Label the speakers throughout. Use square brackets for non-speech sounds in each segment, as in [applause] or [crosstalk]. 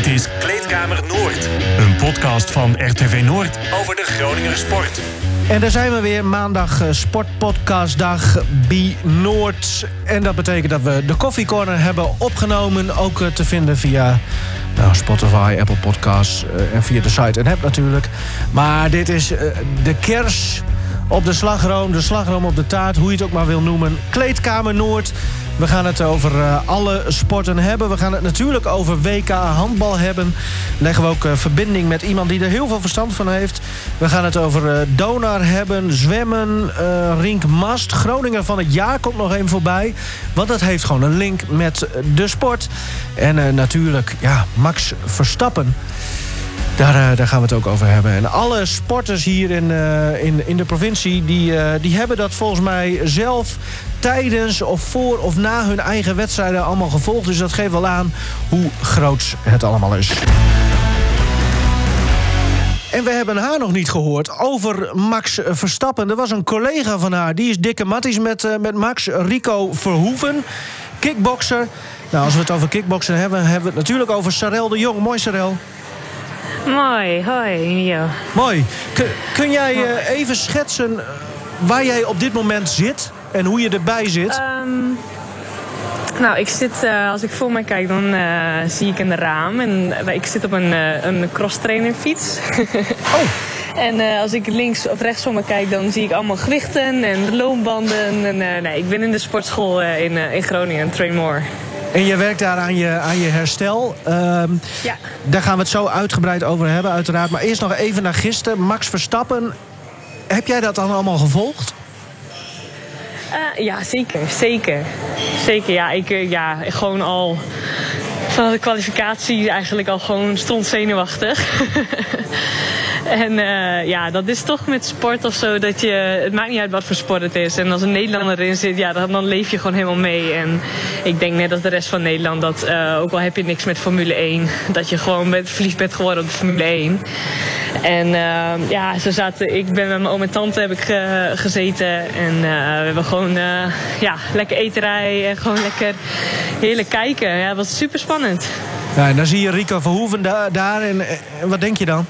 Speaker 1: Dit is Kleedkamer Noord, een podcast van RTV Noord over de Groninger sport.
Speaker 2: En daar zijn we weer, maandag eh, sportpodcastdag B Noord. En dat betekent dat we de Coffee Corner hebben opgenomen. Ook eh, te vinden via nou, Spotify, Apple Podcasts eh, en via de site en app natuurlijk. Maar dit is de kers op de slagroom, de slagroom op de taart, hoe je het ook maar wil noemen. Kleedkamer Noord. We gaan het over uh, alle sporten hebben. We gaan het natuurlijk over WK handbal hebben. Leggen we ook uh, verbinding met iemand die er heel veel verstand van heeft. We gaan het over uh, Donar hebben, zwemmen, Rink Mast. Groningen van het jaar komt nog even voorbij. Want dat heeft gewoon een link met de sport. En natuurlijk, ja, Max Verstappen. Daar, daar, gaan we het ook over hebben. En alle sporters hier in, uh, in, in de provincie... Die, uh, die hebben dat volgens mij zelf tijdens of voor of na hun eigen wedstrijden allemaal gevolgd. Dus dat geeft wel aan hoe groot het allemaal is. En we hebben haar nog niet gehoord over Max Verstappen. Er was een collega van haar, die is dikke matties met, met Max. Rico Verhoeven, kickbokser. Nou, als we het over kickboksen hebben, hebben we het natuurlijk over Sarel de Jong. Mooi, Sarel.
Speaker 3: Mooi, hoi. Ja.
Speaker 2: Mooi. Kun, kun jij uh, even schetsen waar jij op dit moment zit en hoe je erbij zit?
Speaker 3: Um, nou, ik zit, uh, als ik voor mij kijk, dan uh, zie ik een raam. En ik zit op een, een cross-trainer fiets. [laughs]
Speaker 2: oh.
Speaker 3: En als ik links of rechts van me kijk, dan zie ik allemaal gewichten en loonbanden. En, nee, ik ben in de sportschool in, in Groningen, Train More.
Speaker 2: En je werkt daar aan je, aan je herstel. Um,
Speaker 3: ja.
Speaker 2: Daar gaan we het zo uitgebreid over hebben, uiteraard. Maar eerst nog even naar gisteren. Max Verstappen. Heb jij dat dan allemaal gevolgd?
Speaker 3: Uh, ja, zeker. Zeker. Zeker, ja. Ik, ja, gewoon al van de kwalificatie eigenlijk al gewoon stond zenuwachtig. [laughs] en uh, ja, dat is toch met sport of zo dat je... Het maakt niet uit wat voor sport het is. En als een Nederlander erin zit, ja, dan, leef je gewoon helemaal mee. En ik denk net als de rest van Nederland dat, uh, ook al heb je niks met Formule 1... dat je gewoon met, verliefd bent geworden op de Formule 1. En uh, ja, zo zaten, ik ben met mijn oom en tante heb ik ge, gezeten. En we hebben gewoon ja, lekker eterij en gewoon lekker heerlijk kijken. Ja, het was super spannend.
Speaker 2: Ja, en dan zie je Rico Verhoeven da daar. En, wat denk je dan?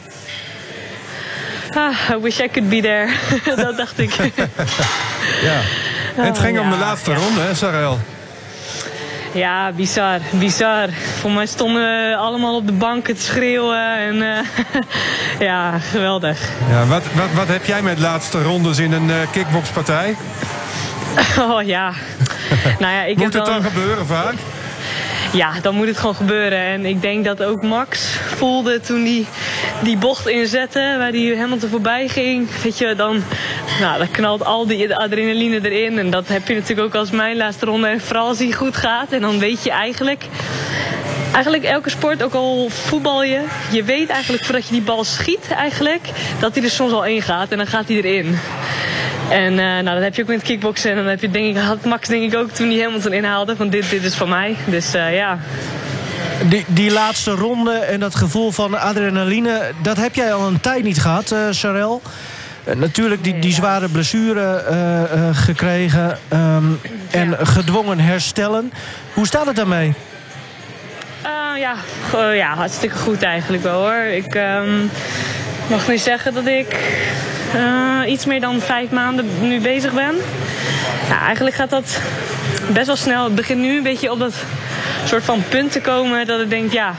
Speaker 3: Ah, I wish I could be there. [laughs] Dat dacht ik. [laughs]
Speaker 4: ja. En het ging oh, om de laatste ronde, hè, Sarel?
Speaker 3: Ja, bizar, bizar. Voor mij stonden we allemaal op de banken te schreeuwen. En uh, [laughs] ja, geweldig.
Speaker 4: Ja, wat, wat, wat heb jij met laatste rondes in een uh, kickboxpartij?
Speaker 3: Oh ja. nou ja ik
Speaker 4: Moet
Speaker 3: heb
Speaker 4: het
Speaker 3: dan...
Speaker 4: dan gebeuren vaak?
Speaker 3: Ja, dan moet het gewoon gebeuren. En ik denk dat ook Max voelde toen hij die bocht inzette, waar hij Hamilton voorbij ging. Weet je, dan, nou, dan knalt al die adrenaline erin. En dat heb je natuurlijk ook als mijn laatste ronde. En vooral als hij goed gaat. En dan weet je eigenlijk eigenlijk elke sport, ook al voetbal je, je weet eigenlijk voordat je die bal schiet eigenlijk, dat hij er soms al in gaat en dan gaat hij erin. En uh, nou, dat heb je ook met kickboksen. En dan heb je, denk ik, had Max denk ik ook toen hij Hamilton inhaalde van dit, dit is van mij. Dus uh, ja.
Speaker 2: Die, die laatste ronde en dat gevoel van adrenaline, dat heb jij al een tijd niet gehad, uh, Sarel. natuurlijk die, die zware blessure gekregen um, en gedwongen herstellen. Hoe staat het daarmee?
Speaker 3: ja, ja, hartstikke goed eigenlijk wel hoor. Ik um, mag nu zeggen dat ik iets meer dan vijf maanden nu bezig ben. Ja, eigenlijk gaat dat best wel snel. Het begint nu een beetje op dat soort van punt te komen dat ik denk, ja,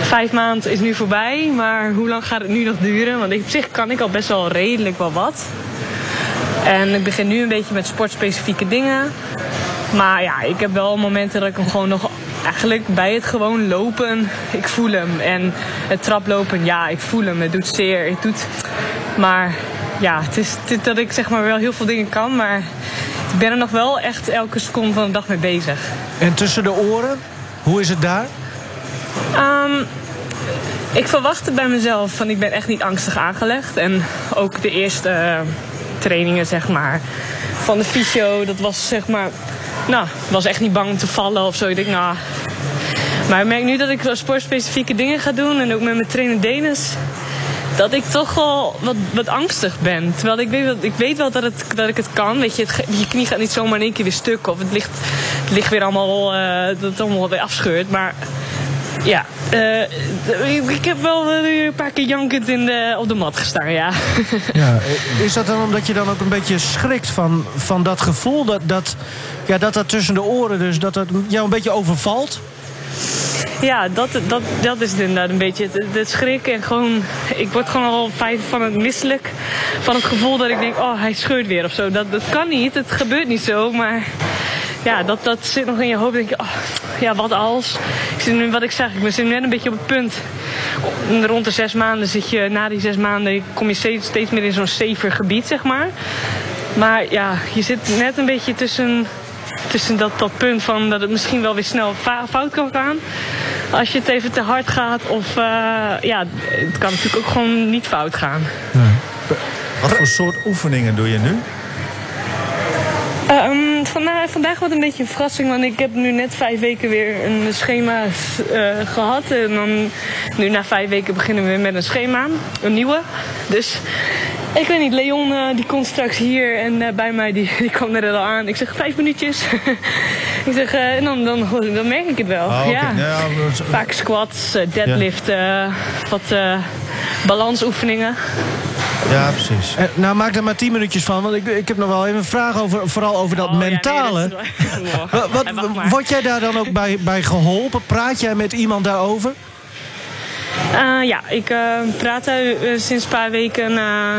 Speaker 3: vijf maanden is nu voorbij, maar hoe lang gaat het nu nog duren? Want op zich kan ik al best wel redelijk wel wat. En ik begin nu een beetje met sportspecifieke dingen. Maar ja, ik heb wel momenten dat ik hem gewoon nog eigenlijk bij het gewoon lopen, ik voel hem. En het traplopen, ja, ik voel hem. Het doet zeer. Het doet... Maar ja, het is dat ik zeg maar wel heel veel dingen kan, maar ik ben er nog wel echt elke seconde van de dag mee bezig.
Speaker 2: En tussen de oren, hoe is het daar?
Speaker 3: Um, ik verwacht het bij mezelf van ik ben echt niet angstig aangelegd. En ook de eerste uh, trainingen, zeg maar, van de fysio, dat was zeg maar nou, was echt niet bang om te vallen of zo. Ik denk, nou. Maar ik merk nu dat ik sportspecifieke dingen ga doen en ook met mijn trainer Denis. Dat ik toch wel wat, wat angstig ben. Terwijl ik weet, ik weet wel dat, het, dat ik het kan. Weet je, het, je knie gaat niet zomaar in één keer weer stuk. Of het ligt, het ligt weer allemaal, uh, dat het allemaal weer afscheurt. Maar Ja, uh, ik heb wel een paar keer jankend in de, op de mat gestaan, ja. [laughs]
Speaker 2: ja. Is dat dan omdat je dan ook een beetje schrikt van, van dat gevoel dat dat, ja, dat dat tussen de oren, dus dat dat jou een beetje overvalt?
Speaker 3: Ja, dat, dat, dat is het inderdaad een beetje. Het, het schrik en gewoon... Ik word gewoon al fijn van het misselijk. Van het gevoel dat ik denk, oh, hij scheurt weer of zo. Dat, dat kan niet, het gebeurt niet zo, maar... Ja, dat, dat zit nog in je hoofd. denk je, oh, ja, wat als? Ik zit nu, wat ik zeg, ik ben net een beetje op het punt. Rond de zes maanden zit je, na die zes maanden, kom je steeds, steeds meer in zo'n safer gebied, zeg maar. Maar ja, je zit net een beetje tussen tussen dat, dat punt van dat het misschien wel weer snel fout kan gaan. Als je het even te hard gaat. Of uh, ja, het kan natuurlijk ook gewoon niet fout gaan.
Speaker 5: Wat voor soort oefeningen doe je nu?
Speaker 3: Um, vandaag, vandaag wordt een beetje een verrassing, want ik heb nu net vijf weken weer een schema uh, gehad. En dan, nu na vijf weken beginnen we weer met een schema, een nieuwe. Dus ik weet niet, Leon uh, die komt straks hier en uh, bij mij die, [laughs] die kwam er al aan. Ik zeg vijf minuutjes. [laughs] ik zeg, uh, en dan, dan, dan merk ik het wel.
Speaker 5: Oh, okay.
Speaker 3: ja.
Speaker 5: ja.
Speaker 3: Vaak squats, deadlift, wat balansoefeningen.
Speaker 5: Ja, precies.
Speaker 2: Eh, nou, maak er maar tien minuutjes van, want ik, ik heb nog wel even een vraag over, vooral over dat
Speaker 3: oh,
Speaker 2: mentale.
Speaker 3: Ja, nee, dat [laughs]
Speaker 2: wat, wat, word jij daar dan ook bij, bij geholpen? Praat jij met iemand daarover?
Speaker 3: Uh, ja, ik uh, praat uh, sinds een paar weken.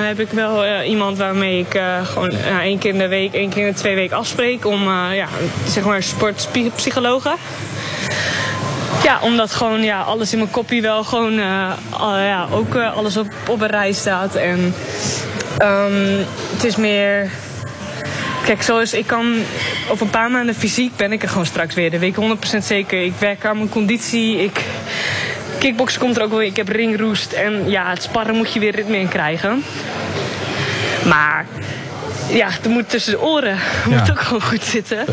Speaker 3: heb ik wel iemand waarmee ik gewoon één keer in de week, één keer in de twee weken afspreek. Om, ja, zeg maar, sportpsychologen. Ja, omdat gewoon ja, alles in mijn kopie wel gewoon ja, ook alles op, op een rij staat. En um, het is meer. Kijk, zoals ik kan op een paar maanden fysiek ben ik er gewoon straks weer. Dat weet ik 100% zeker. Ik werk aan mijn conditie. Ik kickboksen komt er ook wel Ik heb ringroest. En ja, het sparren moet je weer ritme in krijgen. Maar ja, er moet tussen de oren [laughs] ja. moet ook gewoon goed zitten.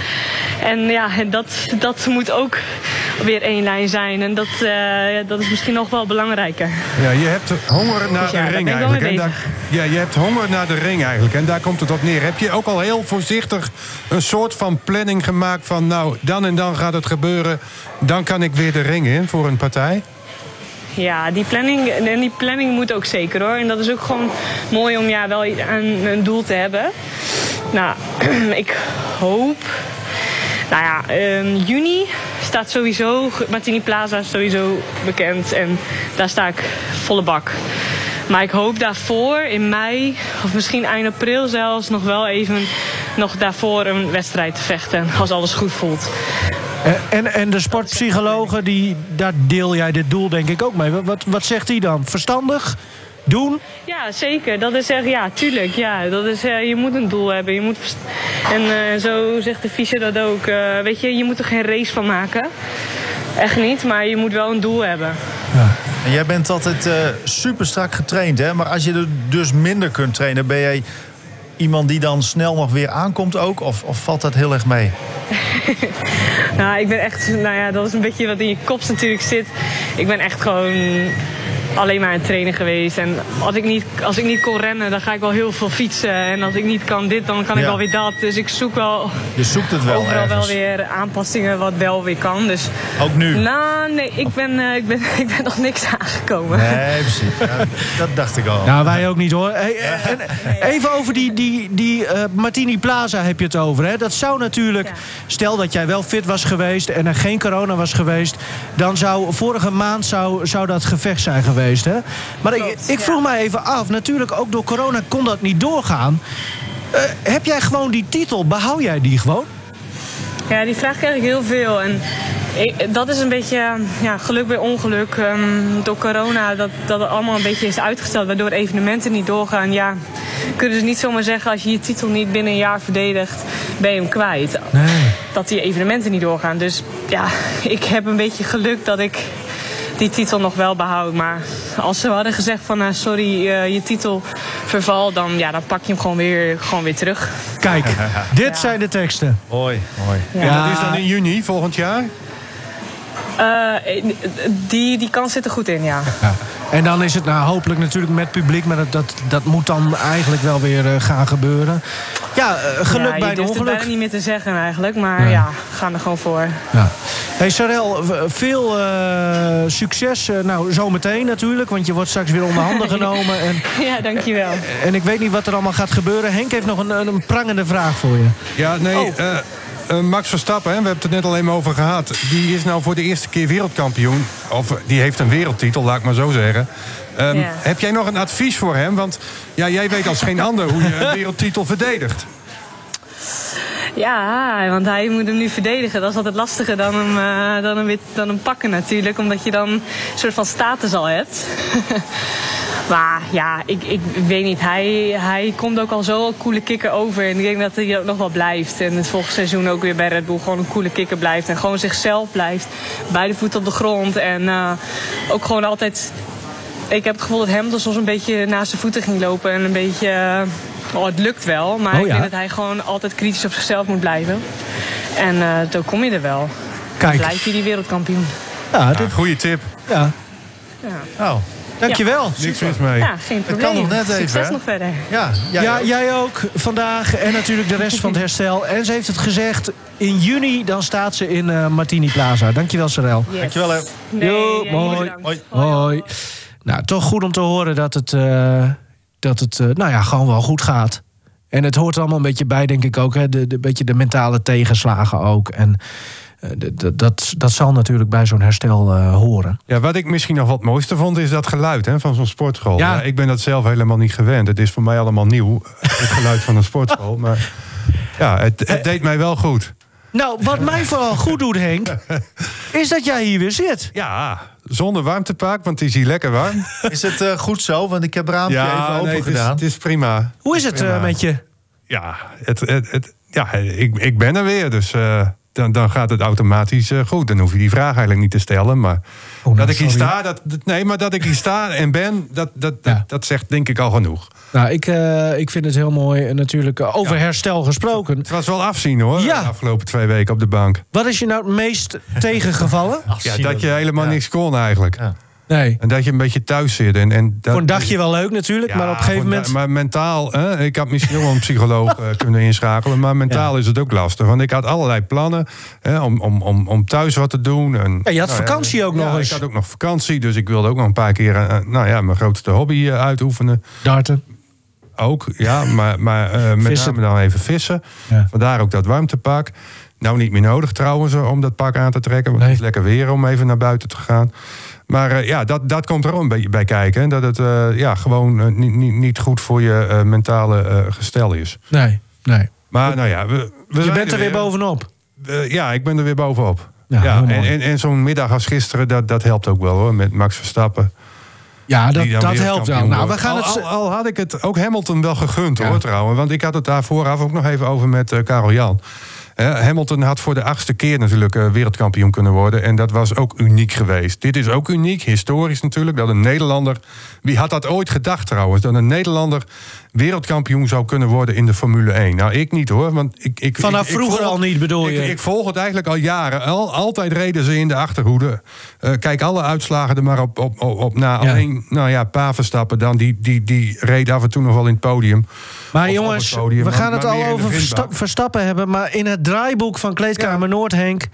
Speaker 3: En ja, en dat, dat moet ook weer één lijn zijn. En dat, uh, dat is misschien nog wel belangrijker.
Speaker 4: Ja, je hebt honger naar
Speaker 3: Dus ja,
Speaker 4: de ring eigenlijk. En daar, ja, je hebt honger naar de ring eigenlijk. En daar komt het op neer. Heb je ook al heel voorzichtig een soort van planning gemaakt van... nou, dan en dan gaat het gebeuren. Dan kan ik weer de ring in voor een partij?
Speaker 3: Ja, die planning, en die planning moet ook zeker hoor. En dat is ook gewoon mooi om ja, wel een, een doel te hebben. Nou, [clears throat] ik hoop. Nou ja, um, juni staat sowieso. Martini Plaza is sowieso bekend. En daar sta ik volle bak. Maar ik hoop daarvoor in mei, of misschien eind april zelfs, nog wel even nog daarvoor een wedstrijd te vechten. Als alles goed voelt.
Speaker 2: En, en de sportpsychologen, die, daar deel jij dit doel denk ik ook mee. Wat, wat zegt hij dan? Verstandig? Doen?
Speaker 3: Ja, zeker. Dat is echt, ja, tuurlijk. Ja, dat is, uh, je moet een doel hebben. Je moet, en uh, zo zegt de fysio dat ook. Uh, weet je, je moet er geen race van maken. Echt niet, maar je moet wel een doel hebben.
Speaker 5: Ja. En jij bent altijd super strak getraind, hè? Maar als je er dus minder kunt trainen, ben jij iemand die dan snel nog weer aankomt ook? Of, of valt dat heel erg mee? [laughs]
Speaker 3: nou, ik ben echt... Nou ja, dat is een beetje wat in je kop natuurlijk zit. Ik ben echt gewoon alleen maar een trainer geweest. En als ik, niet, als ik niet kon rennen, dan ga ik wel heel veel fietsen. En als ik niet kan dit, dan kan ik
Speaker 5: Ja.
Speaker 3: wel weer dat. Dus ik zoek wel
Speaker 5: Je zoekt het wel
Speaker 3: overal wel weer aanpassingen wat wel weer kan. Dus
Speaker 5: Ook nu?
Speaker 3: nou, nee, ik ben, eh, ik ben, [laughs] ik ben nog niks aangekomen.
Speaker 5: Nee, precies. Ja, dat dacht ik al.
Speaker 2: Nou, wij ook niet hoor. Hey, en even over die, die, die eh, Martini Plaza heb je het over. Hè? Dat zou natuurlijk,
Speaker 3: Ja.
Speaker 2: stel dat jij wel fit was geweest en er geen corona was geweest, dan zou vorige maand zou, zou dat gevecht zijn geweest. Hè? Maar ik,
Speaker 3: Klopt,
Speaker 2: ik vroeg
Speaker 3: ja.
Speaker 2: mij even af, natuurlijk ook door corona kon dat niet doorgaan. Eh, heb jij gewoon die titel? Behoud jij die gewoon?
Speaker 3: Ja, die vraag krijg ik heel veel. En ik- dat is een beetje ja, geluk bij ongeluk. Ehm, door corona, dat, dat het allemaal een beetje is uitgesteld, waardoor evenementen niet doorgaan. Ja, kunnen ze niet zomaar zeggen als je je titel niet binnen een jaar verdedigt, ben je hem kwijt.
Speaker 2: Nee.
Speaker 3: Dat die evenementen niet doorgaan. Dus ja, ik heb een beetje geluk dat ik die titel nog wel behoud. Maar als ze hadden gezegd van nou, sorry, eh, je titel verval, dan, ja, dan pak je hem gewoon weer, gewoon weer terug.
Speaker 2: Kijk, [laughs] dit zijn de teksten.
Speaker 5: Mooi, mooi.
Speaker 4: En dat is dan in juni volgend jaar?
Speaker 3: Eh, die, die kans zit er goed in, ja.
Speaker 2: Ja. En dan is het nou hopelijk natuurlijk met publiek, maar dat, dat, dat moet dan eigenlijk wel weer eh, gaan gebeuren. Ja, eh, geluk
Speaker 3: ja,
Speaker 2: bij een
Speaker 3: durft het
Speaker 2: ongeluk.
Speaker 3: bijna niet meer te zeggen eigenlijk. Maar
Speaker 2: Nee.
Speaker 3: ja, we gaan er gewoon voor.
Speaker 2: Ja. Hey Sarel, veel eh, succes. eh, nou, zometeen natuurlijk, want je wordt straks weer onder handen [laughs] genomen. En,
Speaker 3: Ja, dankjewel.
Speaker 2: en ik weet niet wat er allemaal gaat gebeuren. Henk heeft nog een, een, prangende vraag voor je.
Speaker 4: Ja, nee,
Speaker 2: Oh.
Speaker 4: eh, eh, Max Verstappen, hè, we hebben het er net alleen maar over gehad. Die is nou voor de eerste keer wereldkampioen. Of die heeft een wereldtitel, laat ik maar zo zeggen. Ehm,
Speaker 3: Ja.
Speaker 4: Heb jij nog een advies voor hem? Want ja, jij weet als geen ander hoe je een [laughs] wereldtitel verdedigt.
Speaker 3: Ja, want hij moet hem nu verdedigen. Dat is altijd lastiger dan hem, eh, dan hem, dan hem pakken natuurlijk. Omdat je dan een soort van status al hebt. [laughs] maar ja, ik, ik weet niet. Hij, hij komt ook al zo een coole kikker over. En ik denk dat hij ook nog wel blijft. En het volgende seizoen ook weer bij Red Bull gewoon een coole kikker blijft. En gewoon zichzelf blijft. Beide voeten op de grond. En eh, ook gewoon altijd... Ik heb het gevoel dat Hamilton soms een beetje naast zijn voeten ging lopen. En een beetje... eh, Oh, het lukt wel, maar
Speaker 2: Oh,
Speaker 3: ik
Speaker 2: ja.
Speaker 3: vind dat hij gewoon altijd kritisch op zichzelf moet blijven. En eh dan kom je er wel.
Speaker 2: Kijk.
Speaker 3: Blijf je die wereldkampioen.
Speaker 2: Ja,
Speaker 4: Ja,
Speaker 2: dit,
Speaker 4: goede tip.
Speaker 2: ja.
Speaker 5: Oh,
Speaker 2: dankjewel.
Speaker 4: Niks mis mee.
Speaker 3: Ja, geen probleem.
Speaker 5: kan nog net even,
Speaker 3: Succes
Speaker 5: hè?
Speaker 3: nog verder.
Speaker 5: ja. ja,
Speaker 2: Ja, jij ook vandaag en natuurlijk de rest van het herstel. En ze heeft het gezegd, in juni dan staat ze in eh, Martini Plaza. Dankjewel Sarel.
Speaker 3: Yes.
Speaker 5: Dankjewel, hè.
Speaker 3: Nee,
Speaker 2: Jo,
Speaker 3: jij
Speaker 2: mooi.
Speaker 3: bedankt.
Speaker 5: Hoi.
Speaker 2: Hoi. Nou, toch goed om te horen dat het, eh, dat het eh, nou ja, gewoon wel goed gaat. En het hoort allemaal een beetje bij, denk ik ook. Hè? De, de, beetje de mentale tegenslagen ook. En eh, de- dat, dat zal natuurlijk bij zo'n herstel horen.
Speaker 4: Ja, wat ik misschien nog wat mooiste vond, is dat geluid hè, van zo'n sportschool.
Speaker 2: Ja.
Speaker 4: Ja. ik ben dat zelf helemaal niet gewend. Het is voor mij allemaal nieuw, het geluid van een sportschool. Maar ja, het, het deed mij wel goed.
Speaker 2: Nou, wat mij vooral goed doet, Henk... [laughs] is dat jij hier weer zit.
Speaker 4: Ja, zonder warmtepak, want het is hier lekker warm.
Speaker 5: Is het eh, goed zo? Want ik heb het raampje even open
Speaker 4: nee, het, is,
Speaker 5: gedaan.
Speaker 4: het is prima.
Speaker 2: Hoe is het eh,
Speaker 4: Prima.
Speaker 2: met je?
Speaker 4: Ja, het, het, het- ja ik, ik ben er weer, dus eh, dan, dan gaat het automatisch eh, goed. Dan hoef je die vraag eigenlijk niet te stellen. Maar
Speaker 2: nou,
Speaker 4: dat ik hier
Speaker 2: sorry.
Speaker 4: sta, dat, nee, maar dat ik hier sta en ben, dat, dat,
Speaker 2: Ja.
Speaker 4: dat, dat zegt denk ik al genoeg.
Speaker 2: Nou, ik, eh, ik vind het heel mooi. Natuurlijk over herstel gesproken.
Speaker 4: Het was wel afzien hoor,
Speaker 2: Ja.
Speaker 4: de afgelopen twee weken op de bank.
Speaker 2: Wat is je nou het meest tegengevallen?
Speaker 4: Ja, dat je helemaal
Speaker 5: Ja.
Speaker 4: niks kon eigenlijk.
Speaker 5: Ja.
Speaker 2: Nee.
Speaker 4: En dat je een beetje thuis zit. En, en dat,
Speaker 2: Voor een dagje wel leuk natuurlijk,
Speaker 4: Ja,
Speaker 2: maar op een gegeven moment...
Speaker 4: Maar mentaal, hè, ik had misschien wel een psycholoog [laughs] eh, kunnen inschakelen. Maar mentaal is het ook lastig. Want ik had allerlei plannen hè, om, om, om, om thuis wat te doen. En,
Speaker 2: Ja, je had
Speaker 4: nou
Speaker 2: vakantie ook nog eens.
Speaker 4: Ik had ook nog vakantie, dus ik wilde ook nog een paar keer eh, nou ja, mijn grootste hobby eh, uitoefenen.
Speaker 2: Darten.
Speaker 4: Ook, ja, maar, maar eh, met
Speaker 2: Vissen.
Speaker 4: name dan even vissen.
Speaker 2: Ja.
Speaker 4: Vandaar ook dat warmtepak. Nou, niet meer nodig trouwens om dat pak aan te trekken. Want
Speaker 2: Nee.
Speaker 4: het is lekker weer om even naar buiten te gaan. Maar eh, ja, dat, dat komt er ook een beetje bij kijken. hè. Dat het eh, ja, gewoon eh, niet, niet, niet goed voor je eh, mentale eh, gestel is.
Speaker 2: Nee, nee.
Speaker 4: Maar nou ja, we, we
Speaker 2: Je bent er weer bovenop.
Speaker 4: Eh, ja, ik ben er weer bovenop.
Speaker 2: Ja,
Speaker 4: en, en, en zo'n middag als gisteren, dat, dat helpt ook wel hoor. Met Max Verstappen.
Speaker 2: Ja, dat, dat helpt wel. Nou, we gaan
Speaker 4: al,
Speaker 2: het...
Speaker 4: al, al had ik het ook Hamilton wel gegund
Speaker 2: Ja.
Speaker 4: hoor trouwens. Want ik had het daar vooraf ook nog even over met eh, Karel Jan. Eh, Hamilton had voor de achtste keer natuurlijk eh, wereldkampioen kunnen worden. En dat was ook uniek geweest. Dit is ook uniek, historisch natuurlijk. Dat een Nederlander. Wie had dat ooit gedacht trouwens? Dat een Nederlander wereldkampioen zou kunnen worden in de Formule 1. Nou, ik niet hoor. Want ik, ik,
Speaker 2: Vanaf
Speaker 4: ik-
Speaker 2: vroeger
Speaker 4: volg-
Speaker 2: al niet, bedoel
Speaker 4: ik,
Speaker 2: je?
Speaker 4: Ik volg het eigenlijk al jaren. Al, altijd reden ze in de achterhoede. Eh, kijk, alle uitslagen er maar op, op, op, op na.
Speaker 2: Ja.
Speaker 4: Alleen, nou ja, Pavenstappen dan. Die, die, die reed af en toe nog wel in het podium.
Speaker 2: Maar
Speaker 4: Of
Speaker 2: jongens,
Speaker 4: podium,
Speaker 2: we gaan het al
Speaker 4: de
Speaker 2: over. Versta- Verstappen hebben. Maar in het draaiboek van Kleedkamer Noord, Henk...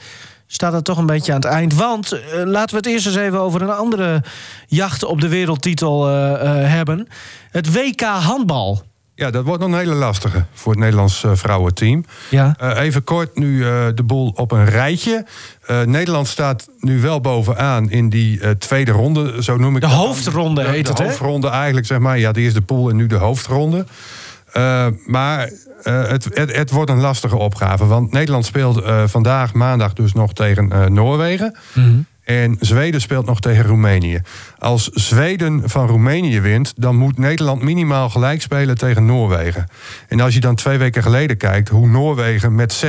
Speaker 2: staat het toch een beetje aan het eind. Want eh, laten we het eerst eens even over een andere jacht op de wereldtitel eh, eh, hebben. Het WK handbal.
Speaker 4: Ja, dat wordt nog een hele lastige voor het Nederlands vrouwenteam.
Speaker 2: Ja.
Speaker 4: Even kort nu de boel op een rijtje. Nederland staat nu wel bovenaan in die tweede ronde, zo noem ik
Speaker 2: De
Speaker 4: dat
Speaker 2: hoofdronde
Speaker 4: De-
Speaker 2: heet
Speaker 4: de
Speaker 2: het, hè?
Speaker 4: hoofdronde eigenlijk, zeg maar. Ja, de eerste pool en nu de hoofdronde. Eh, maar eh, het, het, het wordt een lastige opgave. Want Nederland speelt eh, vandaag, maandag dus nog tegen Noorwegen.
Speaker 2: Mhm.
Speaker 4: En Zweden speelt nog tegen Roemenië. Als Zweden van Roemenië wint, dan moet Nederland minimaal gelijk spelen tegen Noorwegen. En als je dan twee weken geleden kijkt hoe Noorwegen met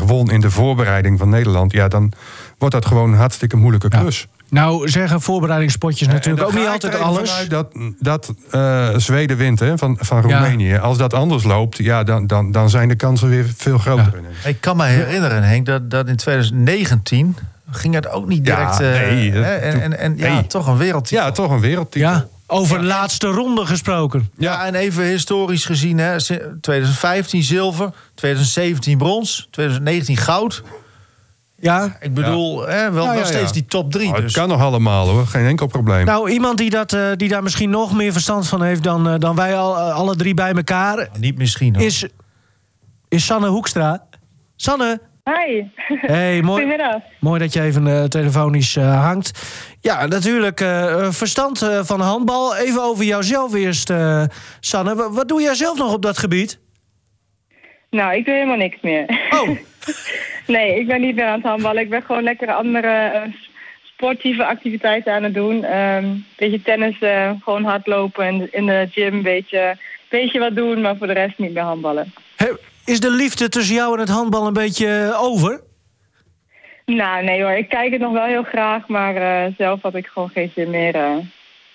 Speaker 4: 36-21 won in de voorbereiding van Nederland, ja, dan wordt dat gewoon een hartstikke moeilijke
Speaker 2: Ja. Nou zeggen voorbereidingspotjes natuurlijk ook niet altijd alles.
Speaker 4: Dat, dat eh, Zweden wint hè, van, van
Speaker 2: Ja.
Speaker 4: Roemenië. Als dat anders loopt, ja, dan, dan, dan zijn de kansen weer veel groter.
Speaker 2: Ja.
Speaker 5: Ik kan me herinneren, Henk, dat, dat in 2019 ging het ook niet
Speaker 4: Ja,
Speaker 5: direct. eh,
Speaker 4: nee,
Speaker 5: hè, en, en, en ja,
Speaker 4: nee.
Speaker 5: toch een wereldtitel.
Speaker 4: Ja, toch een wereldtitel.
Speaker 2: Ja. Over laatste ronde gesproken.
Speaker 5: Ja, en even historisch gezien, hè, 2015 zilver, 2017 brons, 2019 goud.
Speaker 2: Ja.
Speaker 5: Ik bedoel, hè, wel,
Speaker 2: Ja, ja,
Speaker 5: nog steeds
Speaker 2: ja.
Speaker 5: die top drie.
Speaker 4: Oh, het
Speaker 5: dus.
Speaker 4: kan nog allemaal hoor, geen enkel probleem.
Speaker 2: Nou, iemand die, dat, eh, die daar misschien nog meer verstand van heeft dan, eh, dan wij al, eh, alle drie bij elkaar,
Speaker 5: Niet misschien hoor.
Speaker 2: is, is Sanne Hoekstra. Sanne,
Speaker 6: Hi.
Speaker 2: hey, mooi,
Speaker 6: Goedemiddag.
Speaker 2: mooi dat je even eh, telefonisch eh, hangt. Ja, natuurlijk, eh, verstand eh, van handbal. Even over jouzelf eerst, eh, Sanne. Wa- wat doe jij zelf nog op dat gebied?
Speaker 6: Nou, ik doe helemaal niks meer.
Speaker 2: Oh, [laughs]
Speaker 6: nee, ik ben niet meer aan het handballen. Ik ben gewoon lekker andere eh, sportieve activiteiten aan het doen. Een beetje tennis, eh, gewoon hardlopen en in de gym een beetje, beetje wat doen, maar voor de rest niet meer handballen.
Speaker 2: he- is de liefde tussen jou en het handbal een beetje eh, over?
Speaker 6: Nou, nee hoor, ik kijk het nog wel heel graag, maar zelf had ik gewoon geen zin meer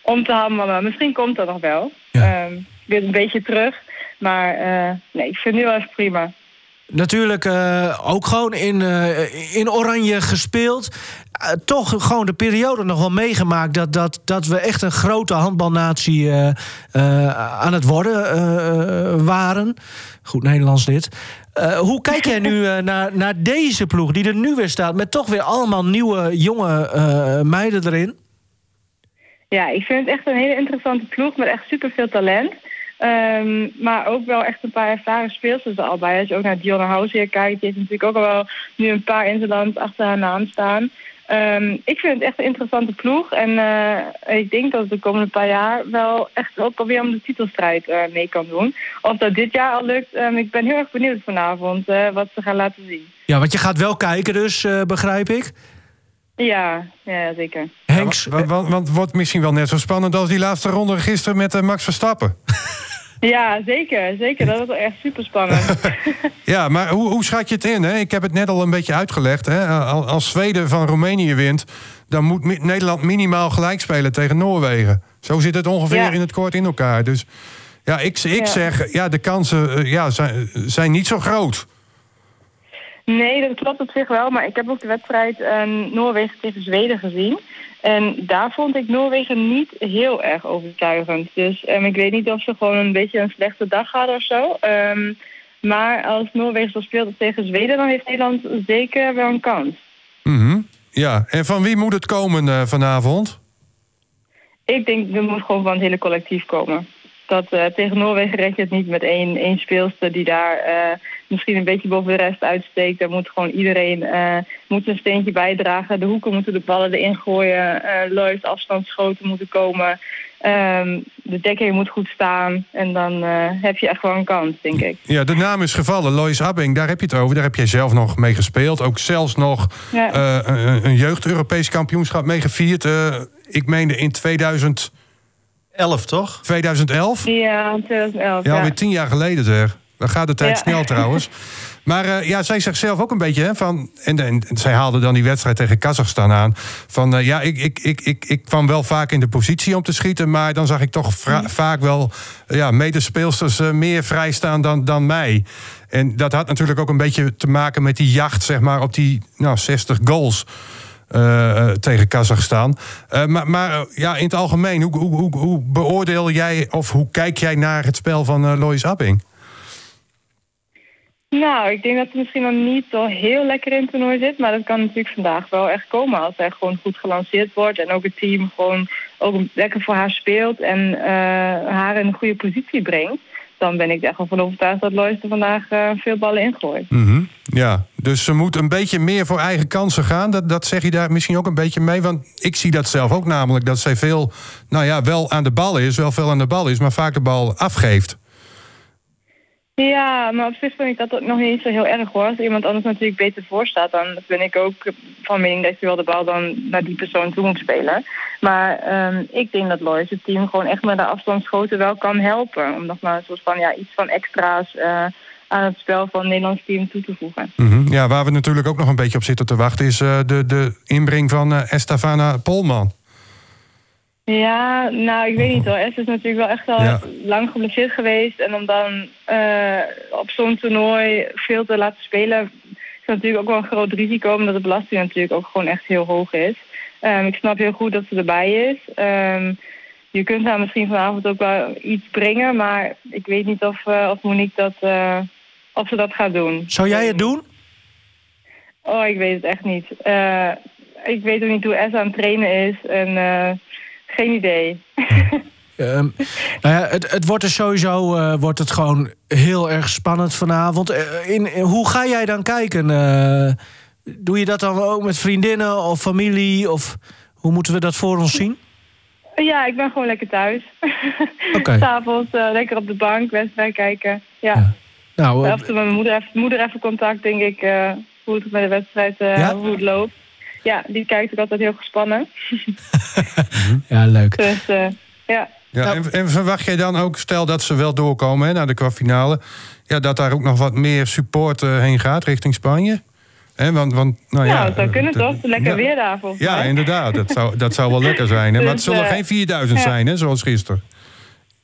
Speaker 6: om te handballen. Misschien komt dat nog wel.
Speaker 2: Ja.
Speaker 6: Ehm, weer een beetje terug, maar nee, ik vind het nu wel echt prima.
Speaker 2: Natuurlijk eh, ook gewoon in, eh, in Oranje gespeeld. Eh, toch gewoon de periode nog wel meegemaakt dat, dat, dat we echt een grote handbalnatie aan het worden waren. Goed Nederlands dit. Hoe kijk jij nu naar, naar deze ploeg die er nu weer staat... met toch weer allemaal nieuwe jonge meiden erin?
Speaker 6: Ja, ik vind het echt een hele interessante ploeg met echt superveel talent. Ehm, maar ook wel echt een paar ervaren speelsters er al bij. Als je ook naar Dionne Househeer kijkt, die heeft natuurlijk ook al wel nu een paar in zijn land achter haar naam staan. Ehm, ik vind het echt een interessante ploeg. En eh, ik denk dat het de komende paar jaar wel echt ook alweer om de titelstrijd eh, mee kan doen. Of dat dit jaar al lukt, ehm, ik ben heel erg benieuwd vanavond eh, wat ze gaan laten zien.
Speaker 2: Ja, want je gaat wel kijken dus, eh, begrijp ik.
Speaker 6: Ja, ja zeker.
Speaker 2: Henks,
Speaker 4: Want, want, want het wordt misschien wel net zo spannend als die laatste ronde gisteren met Max Verstappen. [laughs]
Speaker 6: Ja, zeker. Zeker. Dat is wel echt super spannend. [laughs]
Speaker 4: Ja, maar hoe, hoe schat je het in? Hè? Ik heb het net al een beetje uitgelegd. Hè? Al- Als Zweden van Roemenië wint, dan moet Nederland minimaal gelijk spelen tegen Noorwegen. Zo zit het ongeveer
Speaker 6: Ja.
Speaker 4: in het kort in elkaar. Dus ja, ik, ik
Speaker 6: Ja.
Speaker 4: zeg, ja, de kansen eh, ja, zijn, zijn niet zo groot.
Speaker 6: Nee, dat klopt op zich wel. Maar ik heb ook de wedstrijd eh, Noorwegen tegen Zweden gezien. En daar vond ik Noorwegen niet heel erg overtuigend. Dus ehm, ik weet niet of ze gewoon een beetje een slechte dag hadden of zo. Ehm, maar als Noorwegen zo speelt tegen Zweden, dan heeft Nederland zeker wel een kans.
Speaker 4: Mhm. Ja, en van wie moet het komen eh, vanavond?
Speaker 6: Ik denk, er moet gewoon van het hele collectief komen. Dat, eh, tegen Noorwegen red je het niet met één, één speelster die daar eh, misschien een beetje boven de rest uitsteekt. Daar moet gewoon iedereen eh, moet een steentje bijdragen. De hoeken moeten de ballen erin gooien. eh Lois afstandsschoten moeten komen. Ehm, de dekking moet goed staan. En dan heb je echt wel een kans, denk ik.
Speaker 4: Ja, de naam is gevallen. Lois Abbing, daar heb je het over. Daar heb jij zelf nog mee gespeeld. Ook zelfs nog
Speaker 6: Ja.
Speaker 4: een, een jeugd-Europees kampioenschap meegevierd. Ik meende in 2000,
Speaker 5: 11 toch?
Speaker 4: 2011.
Speaker 6: Ja, 2011.
Speaker 4: Ja,
Speaker 6: Ja,
Speaker 4: alweer tien jaar geleden zeg. Dan gaat de tijd
Speaker 6: Ja.
Speaker 4: snel trouwens. [laughs] Maar eh, ja, zij zegt zelf ook een beetje hè, van. En, en, zij haalde dan die wedstrijd tegen Kazachstan aan. Van eh, ja, ik, ik, ik, ik, ik kwam wel vaak in de positie om te schieten. Maar dan zag ik toch vaak wel ja, medespeelsters eh, meer vrijstaan dan, dan mij. En dat had natuurlijk ook een beetje te maken met die jacht, zeg maar, op die nou, 60 goals. Eh, eh, tegen Kazachstan. Eh, maar maar ja, in het algemeen, hoe, hoe, hoe, hoe beoordeel jij of hoe kijk jij naar het spel van Lois Abbing?
Speaker 6: Nou, ik denk dat het misschien nog niet zo heel lekker in het toernooi zit. Maar dat kan natuurlijk vandaag wel echt komen. Als hij gewoon goed gelanceerd wordt. En ook het team gewoon ook lekker voor haar speelt. En haar in een goede positie brengt. Dan ben ik er wel van overtuigd dat Lois er vandaag eh, veel ballen ingooit.
Speaker 4: Mhm. Ja, dus ze moet een beetje meer voor eigen kansen gaan. Dat, dat zeg je daar misschien ook een beetje mee. Want ik zie dat zelf ook namelijk. Dat zij veel, nou ja, wel aan de bal is. Wel veel aan de bal is, maar vaak de bal afgeeft.
Speaker 6: Ja, maar op zich vind ik dat ook nog niet zo heel erg hoor. Als iemand anders natuurlijk beter voor staat, dan ben ik ook van mening dat je wel de bal dan naar die persoon toe moet spelen. Maar ehm, ik denk dat Lois het team gewoon echt met de afstandsschoten wel kan helpen. Om nog maar een soort van ja, iets van extra's eh, aan het spel van het Nederlands team toe te voegen.
Speaker 4: Mhm. Ja, waar we natuurlijk ook nog een beetje op zitten te wachten... is eh, de, de inbreng van eh, Estavana Polman.
Speaker 6: Ja, nou, ik weet niet hoor. Es is natuurlijk wel echt al
Speaker 4: Ja.
Speaker 6: lang geblesseerd geweest. En om dan eh, op zo'n toernooi veel te laten spelen... is natuurlijk ook wel een groot risico... omdat de belasting natuurlijk ook gewoon echt heel hoog is. Ehm, ik snap heel goed dat ze erbij is. Ehm, je kunt haar misschien vanavond ook wel iets brengen. Maar ik weet niet of, eh, of Monique dat, eh, of ze dat gaat doen.
Speaker 2: Zou jij het doen?
Speaker 6: Oh, ik weet het echt niet. Ik weet ook niet hoe Essa aan het trainen is. En geen idee. [laughs]
Speaker 2: Ehm, nou ja, het, het wordt er sowieso eh, wordt het gewoon heel erg spannend vanavond. Eh, in, in- hoe ga jij dan kijken? Eh, doe je dat dan ook met vriendinnen of familie? Of hoe moeten we dat voor ons zien?
Speaker 6: ja, ik ben gewoon lekker thuis. [laughs]
Speaker 2: Oké.
Speaker 6: S'avonds eh, lekker op de bank, wedstrijd kijken. Ja.
Speaker 2: Nou,
Speaker 6: en toe met mijn moeder even, moeder even contact, denk ik, hoe het met de wedstrijd,
Speaker 2: Ja?
Speaker 6: hoe het loopt. Ja, die kijkt ook altijd heel gespannen. [laughs]
Speaker 2: ja, leuk.
Speaker 6: Dus eh, ja.
Speaker 4: Ja, en, en verwacht jij dan ook, stel dat ze wel doorkomen hè, naar de kwartfinale... Ja, dat daar ook nog wat meer support eh, heen gaat richting Spanje? Hè, want, want, nou ja,
Speaker 6: Nou, dat zou kunnen
Speaker 4: eh,
Speaker 6: toch? Lekker
Speaker 4: ja.
Speaker 6: weer daar volgens
Speaker 4: Ja,
Speaker 6: mij.
Speaker 4: inderdaad. Dat zou, dat zou wel lekker zijn. Hè? Maar het [laughs]
Speaker 6: Dus,
Speaker 4: zullen geen 4000
Speaker 6: ja.
Speaker 4: zijn, hè, zoals gisteren.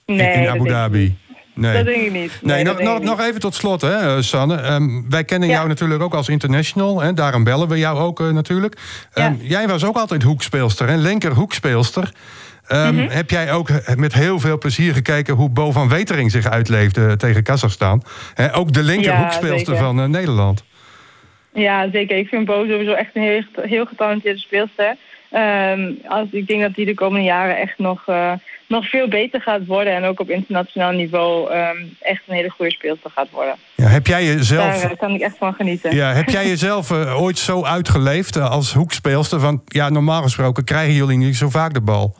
Speaker 4: in-
Speaker 6: Nee,
Speaker 4: in
Speaker 6: dat
Speaker 4: Abu Dhabi. Nee.
Speaker 6: Dat denk ik niet.
Speaker 4: Nee, nog, nog, nog even tot slot, hè, eh, Sanne. Ehm, wij kennen
Speaker 6: Ja.
Speaker 4: jou natuurlijk ook als international. Hè, daarom bellen we jou ook eh, natuurlijk. Ehm,
Speaker 6: Ja.
Speaker 4: Jij was ook altijd hoekspeelster, hè, linker hoekspeelster. Ehm,
Speaker 6: Mhm.
Speaker 4: Heb jij ook eh, met heel veel plezier gekeken hoe Bo van Wetering zich uitleefde tegen Kazachstan? Hè, ook de linker
Speaker 6: Ja,
Speaker 4: hoekspeelster
Speaker 6: zeker.
Speaker 4: van Nederland.
Speaker 6: Ja, zeker. Ik vind Bo sowieso echt een heel, heel getalenteerde speelster. Als, ik denk dat hij de komende jaren echt nog, nog veel beter gaat worden. En ook op internationaal niveau ehm, echt een hele goede speelster gaat worden.
Speaker 4: Ja, heb jij jezelf...
Speaker 6: Daar eh, kan ik echt van genieten.
Speaker 4: Ja, heb jij jezelf eh, ooit zo uitgeleefd eh, als hoekspeelster? Want ja, normaal gesproken krijgen jullie niet zo vaak de bal.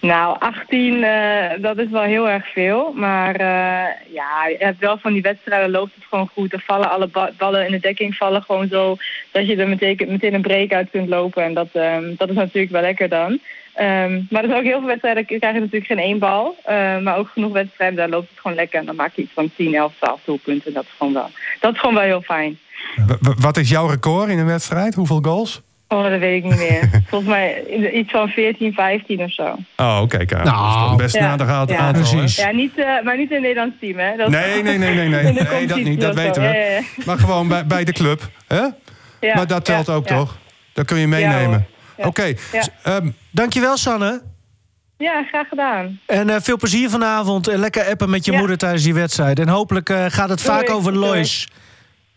Speaker 6: Nou, 18, eh, dat is wel heel erg veel. Maar ja, je hebt wel van die wedstrijden loopt het gewoon goed. Er vallen alle ba- ballen in de dekking vallen gewoon zo dat je er meteen, meteen een break uit kunt lopen. En dat, ehm, dat is natuurlijk wel lekker dan. Ehm, maar er zijn ook heel veel wedstrijden, daar krijg je natuurlijk geen één bal. Eh, maar ook genoeg wedstrijden, daar loopt het gewoon lekker. En dan maak je iets van 10, 11, 12 doelpunten. Dat is gewoon wel, dat is gewoon wel heel fijn.
Speaker 4: W- wat is jouw record in een wedstrijd? Hoeveel goals?
Speaker 6: Oh, dat weet ik niet meer. [laughs] Volgens mij iets van 14, 15 of zo.
Speaker 4: Oh, kijk. Nou,
Speaker 2: Nou.
Speaker 4: dat is toch best
Speaker 6: Ja.
Speaker 4: aardig aantal.
Speaker 6: Ja.
Speaker 2: Precies.
Speaker 6: Ja, niet, eh, maar niet in het Nederlands team, hè? Dat-
Speaker 4: Nee, nee, nee, nee, nee. [laughs] Nee dat niet, dat
Speaker 6: zo.
Speaker 4: weten we.
Speaker 6: Ja, ja, ja.
Speaker 4: Maar gewoon bij, bij de club. Hè?
Speaker 6: Ja,
Speaker 4: maar dat telt
Speaker 6: ja,
Speaker 4: ook
Speaker 6: ja.
Speaker 4: toch? Dat kun je
Speaker 6: Ja,
Speaker 4: meenemen. Oké. Ehm,
Speaker 2: Dankjewel, Sanne.
Speaker 6: Ja, graag gedaan.
Speaker 2: En eh, veel plezier vanavond. En lekker appen met je
Speaker 6: Ja.
Speaker 2: moeder tijdens die wedstrijd. En hopelijk eh, gaat het
Speaker 6: Doei,
Speaker 2: vaak over. Lois.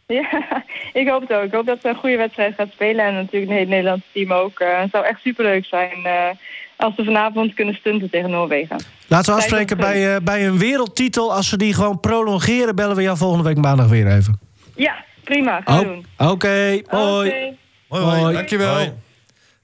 Speaker 6: Ja, [laughs] ik hoop het ook. Ik hoop dat ze een goede wedstrijd gaat spelen. En natuurlijk het hele Nederlandse team ook. Eh, het zou echt superleuk zijn eh, als ze vanavond kunnen stunten tegen Noorwegen.
Speaker 2: Laten we afspreken bij, eh, bij een wereldtitel. Als ze die gewoon prolongeren, bellen we jou volgende week maandag weer even.
Speaker 6: Ja, prima. Gaan
Speaker 2: Oh,
Speaker 6: doen.
Speaker 2: Oké, hoi.
Speaker 6: Oké.
Speaker 5: Hoi,
Speaker 2: Hoi.
Speaker 4: dankjewel.
Speaker 5: Hoi.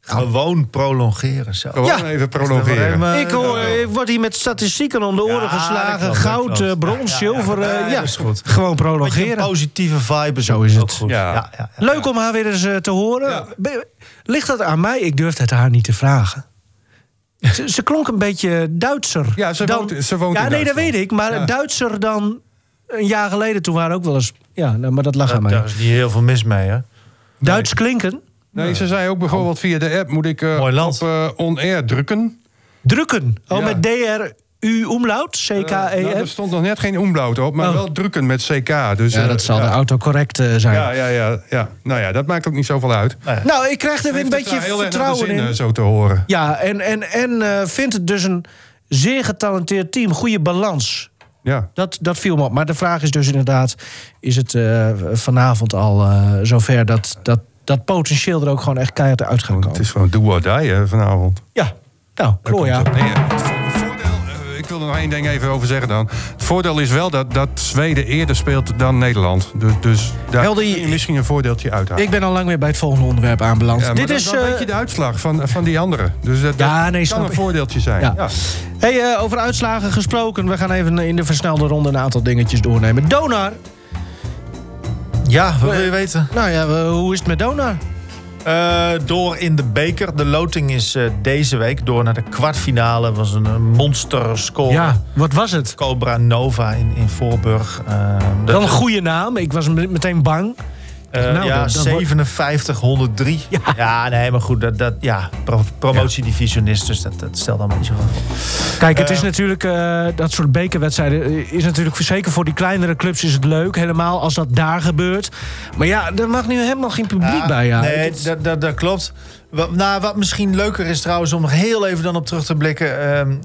Speaker 5: Gewoon prolongeren zo.
Speaker 4: Gewoon
Speaker 2: Ja.
Speaker 4: even prolongeren.
Speaker 5: Even-
Speaker 2: Ik, hoor, ik word hier met statistieken om de oren
Speaker 5: Ja,
Speaker 2: geslagen.
Speaker 5: klopt,
Speaker 2: Goud,
Speaker 5: klopt.
Speaker 2: eh, brons,
Speaker 5: Ja, ja, ja.
Speaker 2: zilver. eh,
Speaker 5: Ja, is goed.
Speaker 2: Gewoon
Speaker 5: Beetje een
Speaker 2: prolongeren.
Speaker 5: positieve vibe.
Speaker 2: Zo is het.
Speaker 5: goed.
Speaker 4: Ja.
Speaker 5: Ja, ja, ja.
Speaker 2: Leuk om haar weer eens eh, te horen. Ligt dat aan mij? Ik durfde het haar niet te vragen. Ze, ze klonk een beetje Duitser.
Speaker 4: Ja, ze
Speaker 2: dan,
Speaker 4: woont- ze woont
Speaker 2: Ja,
Speaker 4: in
Speaker 2: nee, dat weet ik. Maar
Speaker 4: Ja.
Speaker 2: Duitser dan een jaar geleden. Toen waren ook wel eens... Ja, nou, maar dat lag aan mij.
Speaker 5: daar is niet heel veel mis mee, hè?
Speaker 2: Duits klinken.
Speaker 4: Nee, ze zei ook bijvoorbeeld via de app... moet ik eh, op eh, on-air drukken.
Speaker 2: Drukken. Oh,
Speaker 4: Ja.
Speaker 2: met D-R-U omlaut.
Speaker 4: Eh, nou,
Speaker 2: C-K-E-N.
Speaker 4: er stond nog net geen omlaut op, maar
Speaker 2: Oh.
Speaker 4: wel drukken met CK. Dus,
Speaker 2: ja, dat zal
Speaker 4: ja.
Speaker 2: de autocorrect eh, zijn.
Speaker 4: Ja, ja, ja, ja. Nou ja, dat maakt ook niet zoveel uit.
Speaker 2: Nou, ik krijg er weer een beetje vertrouwen
Speaker 4: zin,
Speaker 2: in.
Speaker 4: zo te horen.
Speaker 2: Ja, en, en, en eh, vindt het dus een zeer getalenteerd team. Goede balans.
Speaker 4: Ja.
Speaker 2: Dat, dat viel me op. Maar de vraag is dus inderdaad... is het eh, vanavond al eh, zover dat, dat dat potentieel er ook gewoon echt keihard uit gaat
Speaker 4: Het
Speaker 2: komen?
Speaker 4: is gewoon do or die hè, vanavond.
Speaker 2: Ja, nou,
Speaker 4: het. Nee, eh, het eh, ik wil er nog één ding even over zeggen dan. Het voordeel is wel dat, dat Zweden eerder speelt dan Nederland. Dus, dus daar kun je misschien een voordeeltje uithalen.
Speaker 2: Ik ben al lang weer bij het volgende onderwerp aanbeland.
Speaker 4: Ja,
Speaker 2: Dit
Speaker 4: dan,
Speaker 2: is...
Speaker 4: dan
Speaker 2: eh,
Speaker 4: weet je de uitslag van, van die anderen. Dus dat,
Speaker 2: Ja,
Speaker 4: dat
Speaker 2: nee, snap
Speaker 4: kan een voordeeltje zijn.
Speaker 2: Ja.
Speaker 4: Ja.
Speaker 2: Hey, eh, over uitslagen gesproken. We gaan even in de versnelde ronde een aantal dingetjes doornemen. Donar.
Speaker 5: Ja, wat wil je weten?
Speaker 2: Nou ja, hoe is het met Donar?
Speaker 5: Eh, door in de beker. De loting is eh, deze week door naar de kwartfinale. was een, een monster score.
Speaker 2: Ja, wat was het?
Speaker 5: Cobra Nova in, in Voorburg. Eh, dat-
Speaker 2: Wel een goede naam. Ik was me- meteen bang.
Speaker 5: Eh,
Speaker 2: Nou,
Speaker 5: ja,
Speaker 2: dat- dat wordt-
Speaker 5: 57, 103.
Speaker 2: Ja.
Speaker 5: Ja. nee, maar goed. Dat, dat, ja, pro- promotiedivisionist, dus dat, dat stelt allemaal niet zo veel.
Speaker 2: Kijk, het
Speaker 5: Eh,
Speaker 2: is natuurlijk, eh, dat soort bekerwedstrijden eh, is natuurlijk zeker voor die kleinere clubs is het leuk. Helemaal als dat daar gebeurt. Maar ja, er mag nu helemaal geen publiek
Speaker 5: Ja,
Speaker 2: bij. Ja.
Speaker 5: Nee, dat, dat, dat klopt. Wat, nou, wat misschien leuker is trouwens om nog heel even dan op terug te blikken. ehm,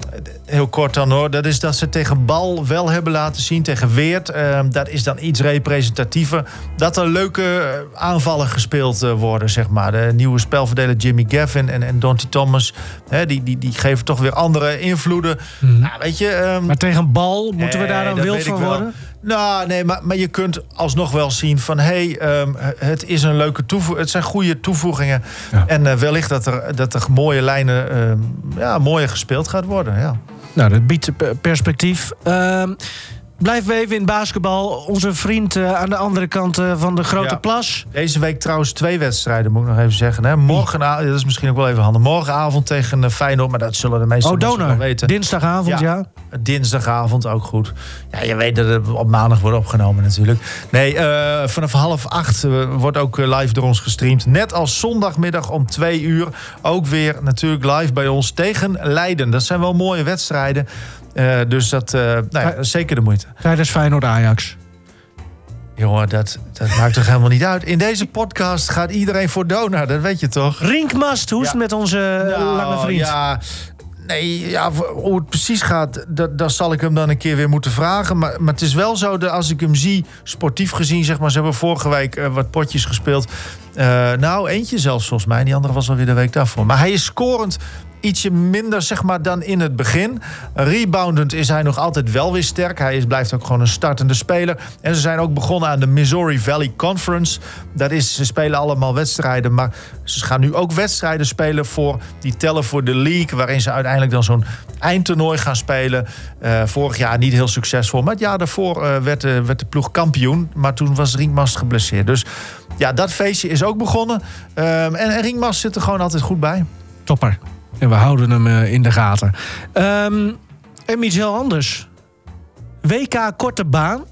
Speaker 5: heel kort dan hoor. Dat is dat ze tegen Bal wel hebben laten zien. Tegen Weert. ehm, dat is dan iets representatiever. Dat er leuke eh, aanvallen gespeeld eh, worden, zeg maar. De nieuwe spelverdeler Jimmy Gavin en, en Donty Thomas. Hè, die, die, die geven toch weer andere invloeden. Nou, weet je... ehm,
Speaker 2: Maar tegen bal moeten we daar dan wild van worden?
Speaker 5: Nou, nee, maar, maar je kunt alsnog wel zien van... hé, hey, ehm, het is een leuke toevoeging. Het zijn goede toevoegingen.
Speaker 2: Ja.
Speaker 5: En eh, wellicht dat er, dat er mooie lijnen... ehm, ja, mooier gespeeld gaat worden, ja.
Speaker 2: Nou, dat biedt pe- perspectief. Ehm blijven we even in basketbal. Onze vriend eh, aan de andere kant eh, van de Grote
Speaker 5: Ja.
Speaker 2: Plas.
Speaker 5: Deze week trouwens twee wedstrijden, moet ik nog even zeggen. Hè. Morgen, dat is misschien ook wel even handig. Morgenavond tegen eh, Feyenoord, maar dat zullen de meeste
Speaker 2: Oh,
Speaker 5: mensen wel weten.
Speaker 2: Dinsdagavond, ja.
Speaker 5: Ja. Dinsdagavond ook goed. Ja, je weet dat het op maandag wordt opgenomen natuurlijk. Nee, vanaf half acht wordt ook live door ons gestreamd. Net als zondagmiddag om twee uur. Ook weer natuurlijk live bij ons tegen Leiden. Dat zijn wel mooie wedstrijden. Eh, dus dat, eh, nou ja, dat is zeker de moeite.
Speaker 2: Tijdens Feyenoord-Ajax.
Speaker 5: Jongen, dat, dat maakt toch helemaal niet uit. In deze podcast gaat iedereen voor Dona, dat weet je toch?
Speaker 2: Rinkmast, hoe is
Speaker 5: Ja.
Speaker 2: het met onze eh,
Speaker 5: Nou,
Speaker 2: lange vriend?
Speaker 5: Ja, nee, ja, hoe het precies gaat, dat, dat zal ik hem dan een keer weer moeten vragen. Maar, maar het is wel zo dat als ik hem zie, sportief gezien, zeg maar, ze hebben vorige week wat potjes gespeeld. Nou, eentje zelfs volgens mij. Die andere was alweer de week daarvoor. Maar hij is scorend ietsje minder zeg maar, dan in het begin. Reboundend is hij nog altijd wel weer sterk. Hij is, blijft ook gewoon een startende speler. En ze zijn ook begonnen aan de Missouri Valley Conference. Dat is, ze spelen allemaal wedstrijden. Maar ze gaan nu ook wedstrijden spelen voor die tellen voor de league. Waarin ze uiteindelijk dan zo'n eindtoernooi gaan spelen. Eh, vorig jaar niet heel succesvol. Maar het jaar daarvoor eh, werd, de, werd de ploeg kampioen. Maar toen was Rinkmast geblesseerd. Dus ja, dat feestje is ook begonnen. Ehm, en, en zit er gewoon altijd goed bij.
Speaker 2: Topper. En we houden hem eh, in de gaten. Ehm en Michel Anders. WK Korte Baan.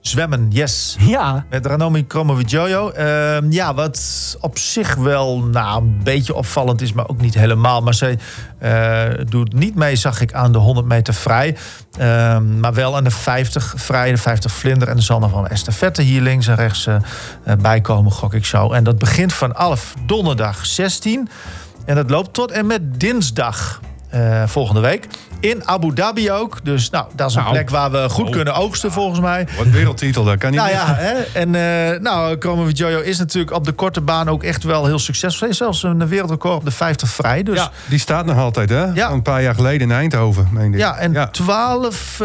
Speaker 5: Zwemmen, yes.
Speaker 2: Ja.
Speaker 5: Met Ranomi Kromowidjojo. Ehm ja, wat op zich wel nou, een beetje opvallend is, maar ook niet helemaal. Maar zij eh, doet niet mee, zag ik, aan de 100 meter vrij. Ehm, maar wel aan de 50 vrij, de 50 vlinder. En er zal nog wel een estafette hier links en rechts eh, bij komen, gok ik zo. En dat begint vanaf donderdag 16. En dat loopt tot en met dinsdag eh, volgende week. In Abu Dhabi ook. Dus nou, dat is een
Speaker 4: Nou.
Speaker 5: plek waar we goed
Speaker 4: Oh.
Speaker 5: kunnen oogsten volgens mij.
Speaker 4: Wat wereldtitel, dat kan niet
Speaker 5: Nou ja, hè? en eh nou, Chromo Jojo is natuurlijk op de korte baan ook echt wel heel succesvol. Hij heeft zelfs een wereldrecord op de 50 vrij. Dus
Speaker 4: Ja, die staat nog altijd, hè?
Speaker 5: Ja.
Speaker 4: Een paar jaar geleden in Eindhoven, meen ik.
Speaker 5: ja, en 12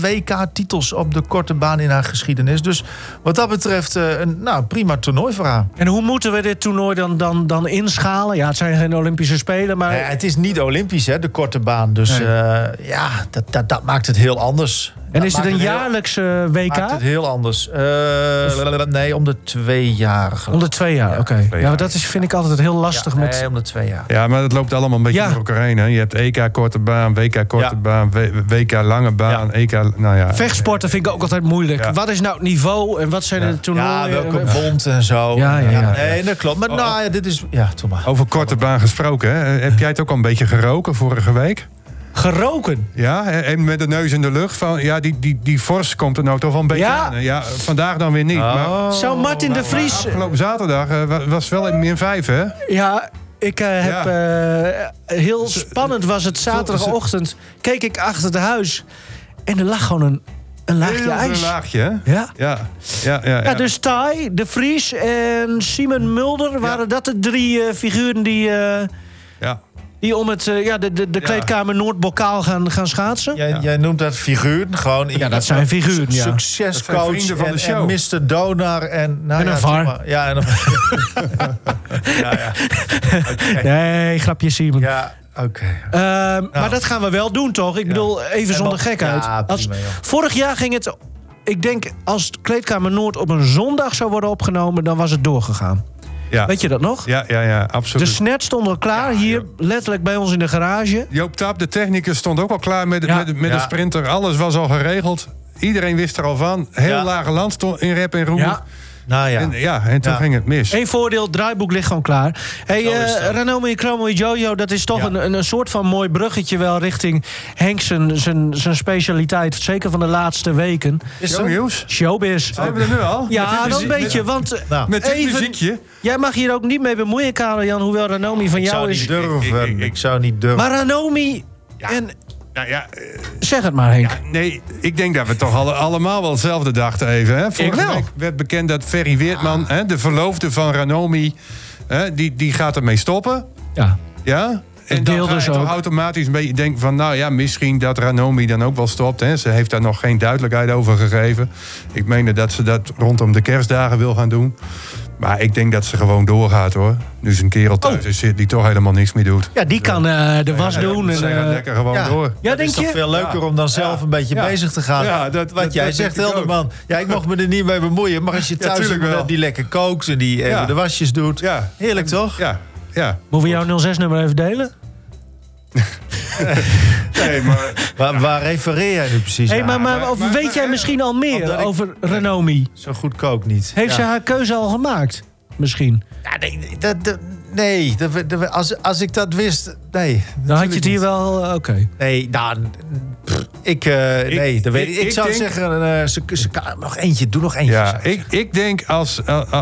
Speaker 5: WK-titels op de korte baan in haar geschiedenis. Dus wat dat betreft eh, een nou, prima toernooi voor haar.
Speaker 2: En hoe moeten we dit toernooi dan, dan, dan inschalen? Ja, het zijn geen Olympische Spelen, maar...
Speaker 5: Eh, het is niet Olympisch, hè, de korte baan. Dus
Speaker 2: Nee.
Speaker 5: Eh, ja, dat, dat, dat maakt het heel anders.
Speaker 2: en
Speaker 5: Dat
Speaker 2: is het een jaarlijkse WK?
Speaker 5: Maakt het heel anders. Eh, nee, om de twee jaar. geloof.
Speaker 2: Om de twee jaar,
Speaker 5: Ja,
Speaker 2: oké.
Speaker 4: twee
Speaker 2: Ja, dat is, vind ik altijd heel lastig
Speaker 5: Ja,
Speaker 2: met...
Speaker 5: Nee, om de twee jaar.
Speaker 4: Ja, maar het loopt allemaal een beetje
Speaker 2: Ja.
Speaker 4: door elkaar heen. Hè? Je hebt EK korte baan, WK korte
Speaker 5: Ja.
Speaker 4: baan, WK lange baan, EK... Nou ja,
Speaker 2: Vechtsporten vind ik ook altijd moeilijk.
Speaker 4: Ja.
Speaker 2: Wat is nou het niveau en wat zijn
Speaker 4: Ja.
Speaker 2: de toernooien?
Speaker 5: Ja, welke
Speaker 2: Eh,
Speaker 5: bond en zo.
Speaker 2: Ja, ja, ja.
Speaker 5: Nee, dat klopt. Maar nou ja, dit is... Ja, toch maar.
Speaker 4: Over korte baan gesproken, hè? heb jij het ook al een beetje geroken vorige week?
Speaker 2: Geroken.
Speaker 4: Ja, en met de neus in de lucht van... Ja, die, die, die vorst komt er nou toch wel een beetje
Speaker 2: Ja.
Speaker 4: aan. Ja, vandaag dan weer niet. Maar
Speaker 5: Oh.
Speaker 2: Zou Martin de Vries...
Speaker 4: afgelopen zaterdag eh, wa- was wel in min 5, hè?
Speaker 2: Ja, ik eh, heb... eh, heel spannend was het zaterdagochtend. Keek ik achter het huis. En er lag gewoon een, een laagje
Speaker 4: Heel
Speaker 2: ijs.
Speaker 4: Een laagje, hè?
Speaker 2: Ja.
Speaker 4: Ja, ja, ja. ja.
Speaker 2: Ja, dus Tai, De Vries en Simon Mulder... waren dat de drie eh, figuren die, eh. Die om het, eh, ja, de, de, de kleedkamer Noordbokaal gaan, gaan schaatsen?
Speaker 5: Jij, jij noemt dat figuren. Gewoon
Speaker 2: Ja, dat zijn figuren, ja.
Speaker 5: Succescoach
Speaker 4: van
Speaker 5: en,
Speaker 4: de show.
Speaker 5: en Mr. Donar. En, nou
Speaker 2: En
Speaker 5: ja,
Speaker 2: een VAR.
Speaker 5: maar. Ja, en een [laughs] ja. [laughs]
Speaker 2: Nee, grapje Simon.
Speaker 5: Ja, oké.
Speaker 2: Ehm, Maar dat gaan we wel doen, toch? Ik bedoel, even
Speaker 5: En
Speaker 2: zonder gekheid.
Speaker 5: Ja,
Speaker 2: Als, vorig jaar ging het... Ik denk, als Kleedkamer Noord op een zondag zou worden opgenomen... dan was het doorgegaan.
Speaker 4: Ja.
Speaker 2: Weet je dat nog?
Speaker 4: Ja, ja, ja,
Speaker 2: De
Speaker 4: absoluut.
Speaker 2: snet stond al klaar, hier letterlijk bij ons in de garage.
Speaker 4: Joop Tap, de technicus, stond ook al klaar met,
Speaker 2: Ja.
Speaker 4: met, met
Speaker 5: Ja.
Speaker 4: de sprinter. Alles was al geregeld. Iedereen wist er al van. Heel
Speaker 5: Ja.
Speaker 4: lage land stond in rep en roer.
Speaker 5: Nou ja.
Speaker 4: En, ja, en toen
Speaker 5: Ja.
Speaker 4: ging het mis.
Speaker 2: Eén voordeel, het draaiboek ligt gewoon klaar. Hey, eh
Speaker 5: dat.
Speaker 2: Ranomi Chromo Jojo, dat is toch
Speaker 5: Ja.
Speaker 2: een, een, een soort van mooi bruggetje wel richting Henk zijn, zijn, zijn specialiteit. Zeker van de laatste weken.
Speaker 5: Is
Speaker 4: Zo
Speaker 5: zo?
Speaker 4: nieuws?
Speaker 2: Showbiz.
Speaker 4: Zijn we er nu al?
Speaker 2: Ja, dat een beetje. Want eh,
Speaker 5: Nou,
Speaker 4: Met dit
Speaker 2: even,
Speaker 4: muziekje?
Speaker 2: jij mag hier ook niet mee bemoeien, Karel Jan. Hoewel Ranomi van
Speaker 5: ik
Speaker 2: jou
Speaker 5: zou
Speaker 2: is.
Speaker 5: niet durven.
Speaker 4: Ik-
Speaker 5: Ik,
Speaker 4: ik- ik-
Speaker 5: zou niet durven.
Speaker 2: Maar Ranomi. En
Speaker 4: Nou ja, eh,
Speaker 2: zeg het maar, Henk.
Speaker 4: nee, ik denk dat we toch alle, allemaal wel hetzelfde dachten even. Hè? Vorige
Speaker 2: wel.
Speaker 4: week werd bekend dat Ferry Weertman, hè, de verloofde van Ranomi... Hè, die, die gaat ermee stoppen.
Speaker 2: Ja.
Speaker 4: Ja? En dan ga
Speaker 2: dus
Speaker 4: je toch automatisch een beetje denken van... nou ja, misschien dat Ranomi dan ook wel stopt. Hè. Ze heeft daar nog geen duidelijkheid over gegeven. Ik meende dat ze dat rondom de kerstdagen wil gaan doen. Maar ik denk dat ze gewoon doorgaat hoor. Nu is een kerel thuis
Speaker 2: Oh.
Speaker 4: is zit die toch helemaal niks meer doet.
Speaker 2: ja, die kan eh, de was
Speaker 4: Ja,
Speaker 2: doen.
Speaker 4: Ze
Speaker 2: En,
Speaker 4: gaat
Speaker 2: eh,
Speaker 4: lekker gewoon
Speaker 5: ja.
Speaker 4: door.
Speaker 2: ja,
Speaker 5: Het
Speaker 2: denk
Speaker 5: is toch veel leuker
Speaker 4: Ja.
Speaker 5: om dan zelf
Speaker 4: Ja.
Speaker 5: een beetje
Speaker 4: Ja.
Speaker 5: bezig te gaan.
Speaker 4: Ja, dat-
Speaker 5: Wat
Speaker 4: dat-
Speaker 5: jij
Speaker 4: dat
Speaker 5: zegt. Helderman. Ja, ik mocht me er niet mee bemoeien. Maar als je thuis die lekker kookt en die even de wasjes doet.
Speaker 4: Ja.
Speaker 5: Heerlijk toch?
Speaker 4: Ja, ja.
Speaker 2: Moeten we jouw 06-nummer even delen? [laughs]
Speaker 4: Nee, maar
Speaker 5: Waar, waar refereer jij nu precies
Speaker 2: Hey,
Speaker 5: aan?
Speaker 2: maar, maar,
Speaker 4: maar-
Speaker 2: of
Speaker 4: maar-
Speaker 2: weet
Speaker 4: maar-
Speaker 2: jij misschien al meer over Renomi?
Speaker 5: Zo goed kookt niet.
Speaker 2: Heeft
Speaker 5: Ja.
Speaker 2: ze haar keuze al gemaakt? Misschien.
Speaker 5: Ja, nee, nee, dat, dat- nee dat, dat- als, als ik dat wist... Nee.
Speaker 2: Dan had je het hier wel... eh, Oké.
Speaker 5: Nee, nou... pff, Ik, eh, nee, dat weet ik.
Speaker 4: ik-
Speaker 5: zou
Speaker 4: denk-
Speaker 5: zeggen, eh, ze, ze kan nog eentje. Doe nog eentje.
Speaker 4: Ja,
Speaker 5: ik
Speaker 4: ik, denk als,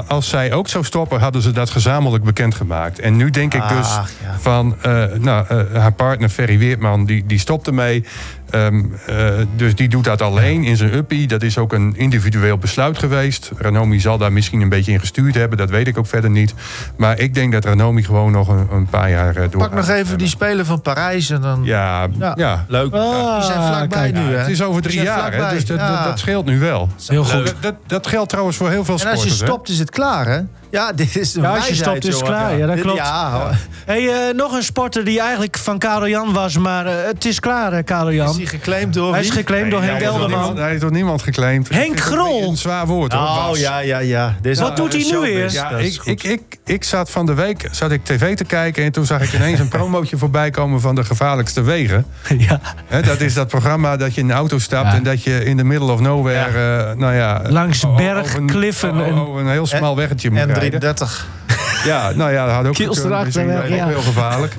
Speaker 4: als zij ook zou stoppen, hadden ze dat gezamenlijk bekendgemaakt. En nu denk ik dus
Speaker 5: Ach, ja.
Speaker 4: van, eh, nou, eh, haar partner Ferry Weertman, die, die stopt ermee. Ehm, eh, dus die doet dat alleen in zijn uppie. Dat is ook een individueel besluit geweest. Ranomi zal daar misschien een beetje in gestuurd hebben. Dat weet ik ook verder niet. Maar ik denk dat Ranomi gewoon nog een, een paar jaar uh, door.
Speaker 5: Pak nog even die speler van Parijs en dan...
Speaker 4: Ja, ja.
Speaker 5: Ja. Leuk.
Speaker 2: Ah,
Speaker 5: die zijn vlakbij nu, hè?
Speaker 4: Het is over drie jaar, hè? dus dat,
Speaker 5: Ja.
Speaker 4: dat, dat scheelt nu wel.
Speaker 2: Heel goed.
Speaker 4: Dat, dat, geldt trouwens voor heel veel
Speaker 5: En
Speaker 4: sporters.
Speaker 5: als je
Speaker 4: hè?
Speaker 5: stopt, is het klaar, hè? Ja, dit is een
Speaker 2: Ja, als je
Speaker 5: wijsheid,
Speaker 2: stopt, is
Speaker 5: jongen.
Speaker 2: klaar. Ja, dat klopt.
Speaker 5: Ja,
Speaker 2: Hey, eh, nog een sporter die eigenlijk van Karel Jan was, maar eh, het is klaar, eh, Karel
Speaker 5: is
Speaker 2: Jan.
Speaker 5: die geclaimd door
Speaker 2: Hij is geclaimd door
Speaker 4: Nee,
Speaker 2: Henk
Speaker 4: hij
Speaker 2: Elderman.
Speaker 4: Hij heeft door niemand geclaimd.
Speaker 2: Henk Grol.
Speaker 4: Een zwaar woord hoor.
Speaker 5: Oh, ja, ja, ja. Dit
Speaker 2: Wat doet hij nu weer?
Speaker 4: Ja,
Speaker 5: is
Speaker 4: ik, ik, ik, ik zat van de week zat ik tv te kijken en toen zag ik ineens een [laughs] promootje voorbij komen van de gevaarlijkste wegen. [laughs]
Speaker 2: ja.
Speaker 4: Hè, dat is dat programma dat je in de auto stapt
Speaker 2: Ja.
Speaker 4: en dat je in the middle of nowhere, eh, nou ja,
Speaker 2: Langs
Speaker 4: o- o-
Speaker 2: berg,
Speaker 4: over over een heel smal weggetje moet rijden.
Speaker 5: 330. [laughs]
Speaker 4: Ja, nou ja, dat had ook
Speaker 2: Kiels
Speaker 4: gekund.
Speaker 2: erachter,
Speaker 4: Misschien
Speaker 2: ja.
Speaker 4: ook heel gevaarlijk.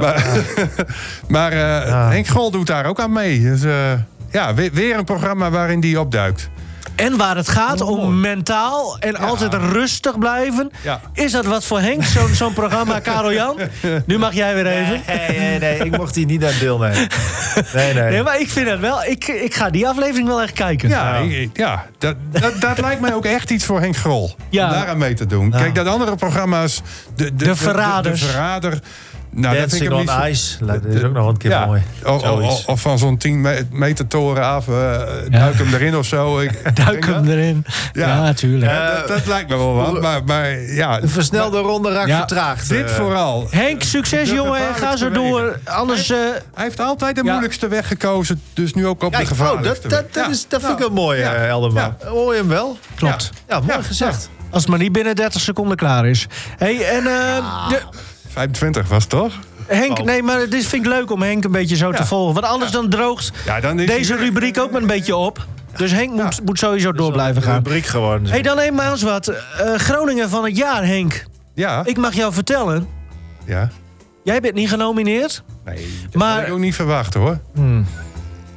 Speaker 4: Maar, maar eh, [laughs] Henk Grol doet daar ook aan mee. Dus eh, ja, weer, weer een programma waarin die opduikt.
Speaker 2: En waar het gaat
Speaker 5: Oh,
Speaker 2: om mentaal en altijd rustig blijven.
Speaker 4: Ja.
Speaker 2: Is dat wat voor Henk, zo'n zo'n programma, Karel Jan? Nu mag jij weer even.
Speaker 5: Nee, nee, nee. Ik mocht hier niet aan deelnemen. Nee, nee.
Speaker 2: Nee, maar ik vind het wel. Ik, ik ga die aflevering wel echt kijken.
Speaker 4: Ja, ik- ja dat, dat, dat lijkt mij ook echt iets voor Henk Grol.
Speaker 2: Ja.
Speaker 4: Om daaraan mee te doen. Kijk, dat andere programma's... De, de,
Speaker 2: Verraders.
Speaker 4: De, Verrader... Nou, dat vind ik
Speaker 5: on
Speaker 4: niet
Speaker 5: Ice. Dat is ook nog een keer
Speaker 4: ja.
Speaker 5: mooi.
Speaker 4: Of, of, van zo'n 10 me- meter toren af, eh duik hem erin of zo. Ik, [laughs] ik
Speaker 2: Duik hem
Speaker 4: dat.
Speaker 2: erin. Ja,
Speaker 4: Ja.
Speaker 2: natuurlijk.
Speaker 4: Ja, dat, dat lijkt me wel wat. Maar, maar ja,
Speaker 5: De versnelde ronde raakt
Speaker 2: Ja.
Speaker 5: vertraagd.
Speaker 4: dit
Speaker 5: eh.
Speaker 4: vooral.
Speaker 2: Henk, succes jongen. En ga zo door. Anders... eh,
Speaker 4: Hij heeft altijd de
Speaker 2: Ja.
Speaker 4: moeilijkste weg gekozen. Dus nu ook op de
Speaker 5: oh, dat,
Speaker 4: gevaarlijkste
Speaker 5: dat,
Speaker 4: weg.
Speaker 5: dat,
Speaker 4: Ja.
Speaker 5: is, dat vind ik wel mooi,
Speaker 4: Ja.
Speaker 5: Elderman. Hoor je hem wel?
Speaker 2: klopt.
Speaker 5: Ja, mooi gezegd.
Speaker 2: Als het maar niet binnen 30 seconden klaar is. Hey, en eh, de-
Speaker 4: 25 was het toch?
Speaker 2: Henk, nee, maar het is, vind ik leuk om Henk een beetje zo te volgen. Want anders dan droogt
Speaker 4: Ja, dan is
Speaker 2: deze rubriek ook maar een beetje op. Dus Henk moet, moet sowieso door blijven gaan.
Speaker 5: Rubriek gewoon.
Speaker 2: Hey, dan eenmaal eens wat. Eh, Groningen van het jaar, Henk.
Speaker 4: Ja,
Speaker 2: Ik mag jou vertellen.
Speaker 4: ja.
Speaker 2: Jij bent niet genomineerd.
Speaker 4: Nee, dat
Speaker 2: Maar-
Speaker 4: had ik ook niet verwacht hoor.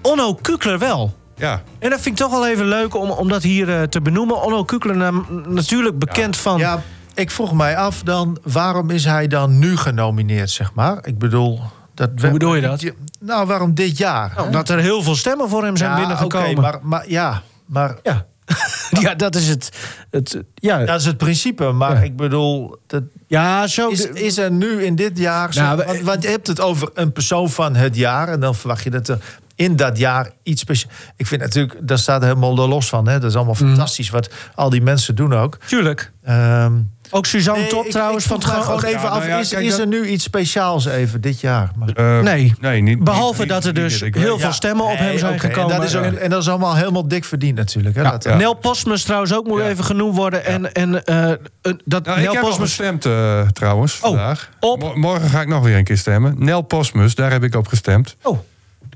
Speaker 2: Onno Kukler wel.
Speaker 4: Ja,
Speaker 2: En dat vind ik toch wel even leuk om, om dat hier eh, te benoemen. Onno Kukler, natuurlijk bekend van...
Speaker 5: Ja, ik vroeg mij af dan, waarom is hij dan nu genomineerd, zeg maar? Ik bedoel... Dat
Speaker 2: Hoe bedoel je dat?
Speaker 5: Nou, waarom dit jaar?
Speaker 2: Nou, omdat er heel veel stemmen voor hem zijn
Speaker 5: ja,
Speaker 2: binnengekomen.
Speaker 5: maar, maar ja, maar
Speaker 2: Ja. [laughs] ja, dat is het. het ja.
Speaker 5: dat is het principe. Maar
Speaker 2: Ja.
Speaker 5: ik bedoel, dat
Speaker 2: ja, zo...
Speaker 5: is, is er nu in dit jaar... zo-
Speaker 2: Nou,
Speaker 5: want, want je hebt het over een persoon van het jaar... en dan verwacht je dat er in dat jaar iets speciaals... Ik vind natuurlijk, daar staat helemaal los van. Hè? Dat is allemaal
Speaker 2: Mm.
Speaker 5: fantastisch wat al die mensen doen ook.
Speaker 2: Tuurlijk.
Speaker 5: Ehm,
Speaker 2: Ook Suzanne
Speaker 5: nee,
Speaker 2: Top
Speaker 5: ik-
Speaker 2: trouwens
Speaker 5: ik
Speaker 2: van het
Speaker 5: gewoon even
Speaker 4: Ja,
Speaker 5: af,
Speaker 4: nou ja,
Speaker 5: is,
Speaker 4: kijk,
Speaker 5: is
Speaker 4: dat-
Speaker 5: er nu iets speciaals even dit jaar? Maar,
Speaker 4: Eh,
Speaker 2: Nee.
Speaker 4: nee niet,
Speaker 2: Behalve
Speaker 4: niet-
Speaker 2: dat er dus heel veel stemmen op hem
Speaker 5: Nee,
Speaker 2: zijn gekomen.
Speaker 5: En dat, is ook, en dat is allemaal helemaal dik verdiend natuurlijk. Hè?
Speaker 2: Ja.
Speaker 5: Dat,
Speaker 4: Ja.
Speaker 2: Nel Postmus trouwens ook moet
Speaker 4: Ja.
Speaker 2: even genoemd worden. En, en eh, dat
Speaker 4: Nou, ik
Speaker 2: Nel
Speaker 4: heb
Speaker 2: Postmus...
Speaker 4: gestemd eh, trouwens
Speaker 2: Oh,
Speaker 4: vandaag.
Speaker 2: op?
Speaker 4: Mo- morgen ga ik nog weer een keer stemmen. Nel Postmus, daar heb ik op gestemd.
Speaker 2: Oh,
Speaker 4: Want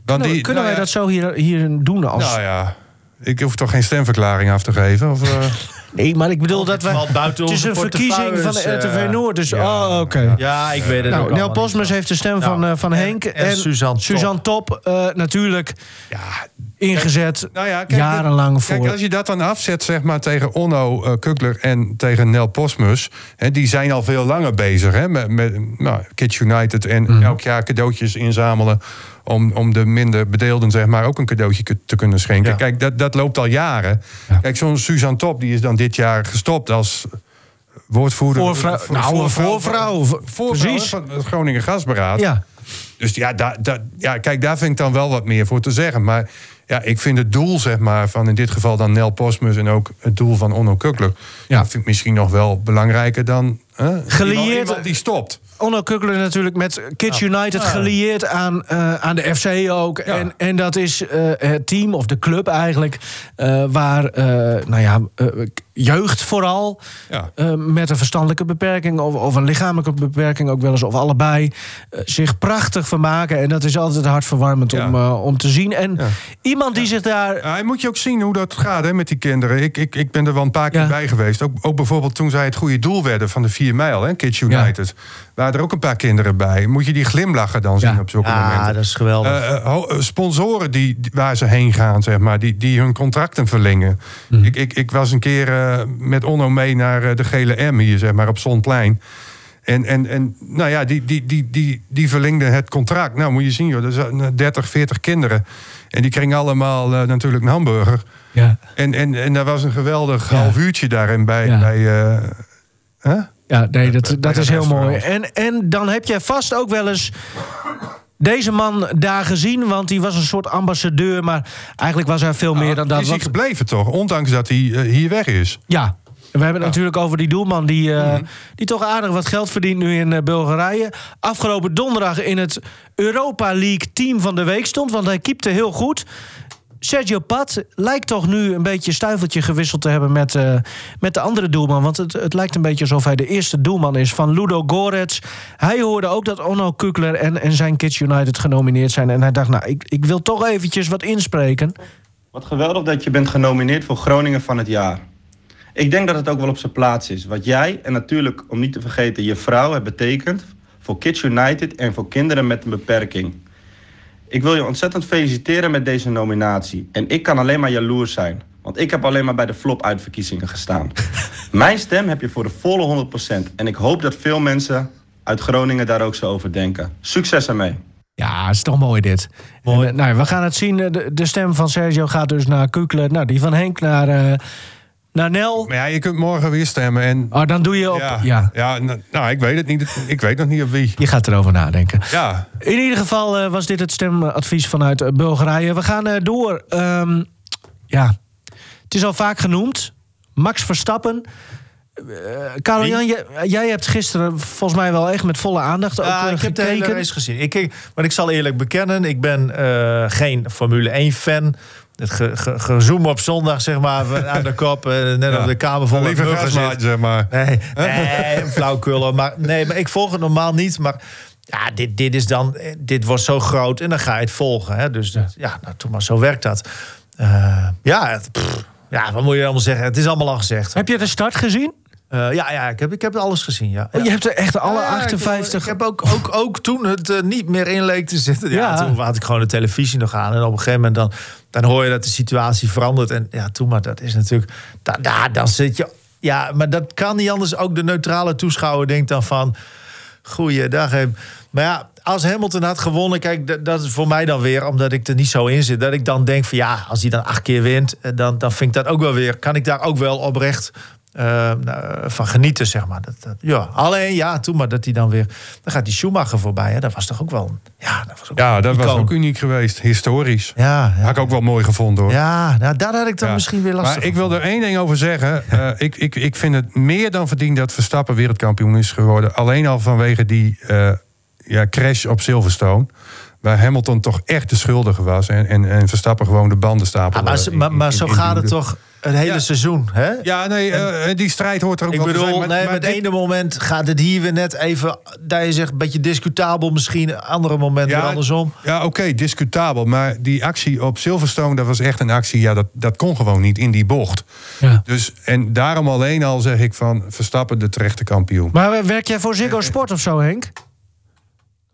Speaker 2: kunnen,
Speaker 4: die-
Speaker 2: kunnen
Speaker 4: nou
Speaker 2: wij
Speaker 4: ja,
Speaker 2: dat zo hier, hier doen als...
Speaker 4: Nou ja, ik hoef toch geen stemverklaring af te geven? Of, eh, [laughs]
Speaker 2: Nee, maar ik bedoel dat
Speaker 5: het
Speaker 2: we...
Speaker 5: buiten
Speaker 2: Het is een verkiezing van de RTV Noord, dus...
Speaker 4: ja,
Speaker 2: oh, oké.
Speaker 5: Ja, ik weet het ook
Speaker 2: Nou, Nel
Speaker 5: allemaal
Speaker 2: Posmus heeft de stem
Speaker 5: Nou,
Speaker 2: van, eh, van
Speaker 5: en-
Speaker 2: Henk.
Speaker 5: en Suzanne Top.
Speaker 2: Suzanne Top, eh, natuurlijk
Speaker 4: Ja,
Speaker 2: ingezet.
Speaker 4: Nou ja, kijk,
Speaker 2: jarenlang voor...
Speaker 4: Kijk, als je dat dan afzet zeg maar, tegen Onno uh, Kukler en tegen Nel Postmus... Hè, die zijn al veel langer bezig hè, met, met nou, Kids United... en
Speaker 2: Mhm.
Speaker 4: elk jaar cadeautjes inzamelen... Om, om de minder bedeelden zeg maar, ook een cadeautje te kunnen schenken.
Speaker 5: Ja.
Speaker 4: Kijk, dat, dat loopt al jaren.
Speaker 2: Ja.
Speaker 4: Kijk, zo'n Suzanne Top die is dan dit jaar gestopt als woordvoerder...
Speaker 2: Voorvrou-
Speaker 4: voor-
Speaker 2: nou, voorvrouw.
Speaker 4: Voorvrouw van het Groningen Gasberaad.
Speaker 2: Ja,
Speaker 4: Dus ja, daar, daar, ja, kijk, daar vind ik dan wel wat meer voor te zeggen. Maar ja, ik vind het doel, zeg maar, van in dit geval dan Nel Postmus... en ook het doel van Onno Kukler...
Speaker 2: Ja.
Speaker 4: dat vind ik misschien nog wel belangrijker dan... Hè,
Speaker 2: Gelieerd-
Speaker 4: iemand, iemand die stopt.
Speaker 2: Onno Kukler natuurlijk met Kids United gelieerd aan, eh, aan de FC ook.
Speaker 4: Ja.
Speaker 2: En, en dat is eh, het team, of de club eigenlijk... eh, waar, nou ja, jeugd vooral...
Speaker 4: Ja.
Speaker 2: eh, met een verstandelijke beperking of, of een lichamelijke beperking ook wel eens, of allebei, eh, zich prachtig vermaken. En dat is altijd hartverwarmend
Speaker 4: Ja.
Speaker 2: om, eh, om te zien. En
Speaker 4: Ja.
Speaker 2: iemand die zich daar.
Speaker 4: Ja, en moet je ook zien hoe dat gaat hè, met die kinderen. Ik, ik, ik ben er wel een paar keer
Speaker 2: Ja.
Speaker 4: bij geweest. Ook, ook bijvoorbeeld toen zij het goede doel werden van de 4 mijl, hè, Kids United. Waren er ook een paar kinderen bij. Moet je die glimlachen dan zien
Speaker 2: Ja.
Speaker 4: op zulke
Speaker 5: Ja,
Speaker 4: momenten.
Speaker 5: dat is geweldig.
Speaker 4: Sponsoren die, waar ze heen gaan, zeg maar, die, die hun contracten verlengen.
Speaker 2: Mhm.
Speaker 4: Ik, ik, ik was een keer met Onno mee naar eh, de Gele M hier, zeg maar, op Zonplein. En, en, en nou ja, die, die, die, die, die verlengden het contract. Nou, moet je zien, joh, er zijn 30, 40 kinderen. En die kregen allemaal eh, natuurlijk een hamburger.
Speaker 2: Ja,
Speaker 4: En, en, en daar was een geweldig
Speaker 2: Ja.
Speaker 4: half uurtje daarin bij.
Speaker 2: Ja.
Speaker 4: bij eh, hè?
Speaker 2: ja nee, dat,
Speaker 4: bij
Speaker 2: dat is heel mooi. En, en dan heb jij vast ook wel eens. Deze man daar gezien, want hij was een soort ambassadeur, maar eigenlijk was hij veel meer dan dat.
Speaker 4: is hij gebleven toch? Ondanks dat hij eh, hier weg is.
Speaker 2: Ja. We hebben het natuurlijk over die doelman die, eh,
Speaker 4: Mhm.
Speaker 2: die toch aardig wat geld verdient nu in eh, Bulgarije. Afgelopen donderdag in het Europa League team van de week stond, want hij keepte heel goed. Sergio Pat lijkt toch nu een beetje stuiveltje gewisseld te hebben met, eh, met de andere doelman. Want het, het lijkt een beetje alsof hij de eerste doelman is van Ludo Gorets. Hij hoorde ook dat Onno Kukler en, en zijn Kids United genomineerd zijn. En hij dacht, nou, ik, ik wil toch eventjes wat inspreken.
Speaker 7: Wat geweldig dat je bent genomineerd voor Groningen van het jaar. Ik denk dat het ook wel op zijn plaats is. Wat jij en natuurlijk, om niet te vergeten, je vrouw hebt betekend voor Kids United en voor kinderen met een beperking. Ik wil je ontzettend feliciteren met deze nominatie. En ik kan alleen maar jaloers zijn. Want ik heb alleen maar bij de flop-uitverkiezingen gestaan. [laughs] Mijn stem heb je voor de volle 100%. En ik hoop dat veel mensen uit Groningen daar ook zo over denken. Succes ermee.
Speaker 2: Ja, is toch mooi dit.
Speaker 5: Mooi.
Speaker 2: En, eh, nou, we gaan het zien. De, de stem van Sergio gaat dus naar Kukler. Nou, die van Henk naar, eh, naar Nel.
Speaker 4: Maar ja, je kunt morgen weer stemmen. En
Speaker 2: Oh, dan doe je op...
Speaker 4: Ja,
Speaker 2: Ja,
Speaker 4: ja. nou, ik weet het niet. Ik weet nog niet op wie.
Speaker 2: je gaat erover nadenken.
Speaker 4: Ja,
Speaker 2: In ieder geval eh, was dit het stemadvies vanuit eh, Bulgarije. We gaan eh, door. Ehm, ja, het is al vaak genoemd. Max Verstappen. Uh, jij, jij hebt gisteren volgens mij wel echt met volle aandacht ook
Speaker 5: Ja, ik heb de
Speaker 2: gekeken.
Speaker 5: hele race gezien. Ik, maar ik zal eerlijk bekennen, ik ben eh, geen Formule 1 fan. Het ge, ge- gezoem op zondag, zeg maar, [laughs] aan de kop. eh, net
Speaker 4: Ja.
Speaker 5: op de kamer vol met
Speaker 4: lieve
Speaker 5: muggen zit.
Speaker 4: gasmaat, zeg maar.
Speaker 5: Nee, [laughs] nee flauwkullen. Maar, nee, maar ik volg het normaal niet. Maar ja, dit, dit is dan, dit wordt zo groot en dan ga je het volgen. Hè? Dus ja, nou, toen maar zo werkt dat. Eh, ja, het- pff, ja, wat moet je allemaal zeggen? Het is allemaal al gezegd.
Speaker 2: Heb je de start gezien?
Speaker 5: Eh, ja, ja ik, heb, ik heb alles gezien. Ja.
Speaker 2: Oh, je hebt er echt alle
Speaker 5: Ja, ik heb-
Speaker 2: 58...
Speaker 5: Ik heb ook, ook, ook toen het niet meer in leek te zitten. Ja,
Speaker 2: Ja.
Speaker 5: toen had ik gewoon de televisie nog aan. En op een gegeven moment dan, dan hoor je dat de situatie verandert. En ja, toen maar dat is natuurlijk... Da, da- dan zit je... Ja, maar dat kan niet anders. Ook de neutrale toeschouwer denkt dan van... Goeiedag. hè. Maar ja, als Hamilton had gewonnen... Kijk, dat, dat is voor mij dan weer, omdat ik er niet zo in zit... dat ik dan denk van ja, als hij dan acht keer wint... eh, dan, dan vind ik dat ook wel weer... kan ik daar ook wel oprecht eh, nou, van genieten, zeg maar. Dat, dat, ja, alleen ja, toen maar dat hij dan weer... Dan gaat die Schumacher voorbij, hè. Dat was toch ook wel... Ja, dat was ook
Speaker 4: Ja, dat was ook uniek geweest. Historisch.
Speaker 5: Ja, ja.
Speaker 4: Had ik ook wel mooi gevonden, hoor.
Speaker 5: Ja, nou, daar had ik dan
Speaker 4: Ja.
Speaker 5: misschien weer last
Speaker 4: Maar ik wil er één ding over zeggen. [laughs] Eh, ik, ik, ik vind het meer dan verdiend dat Verstappen wereldkampioen is geworden. Alleen al vanwege die eh, ja, crash op Silverstone. Waar Hamilton toch echt de schuldige was. En, en, en Verstappen gewoon de banden stapelde.
Speaker 5: Ah, maar,
Speaker 4: in-
Speaker 5: maar, zo
Speaker 4: in
Speaker 5: gaat het toch het hele
Speaker 4: Ja.
Speaker 5: seizoen. Hè?
Speaker 4: Ja, nee, eh, die strijd hoort er ook
Speaker 5: Ik
Speaker 4: wel te
Speaker 5: bedoel,
Speaker 4: zijn. maar-
Speaker 5: nee, met
Speaker 4: dit-
Speaker 5: ene moment gaat het hier weer net even... dat je zegt, een beetje discutabel misschien. Andere moment weer andersom.
Speaker 4: Ja, oké, discutabel. Maar die actie op Silverstone, dat was echt een actie... ja, dat, dat kon gewoon niet in die bocht.
Speaker 2: Ja.
Speaker 4: Dus, en daarom alleen al zeg ik van... Verstappen de terechte kampioen.
Speaker 2: Maar werk jij voor Ziggo Sport of zo, Henk?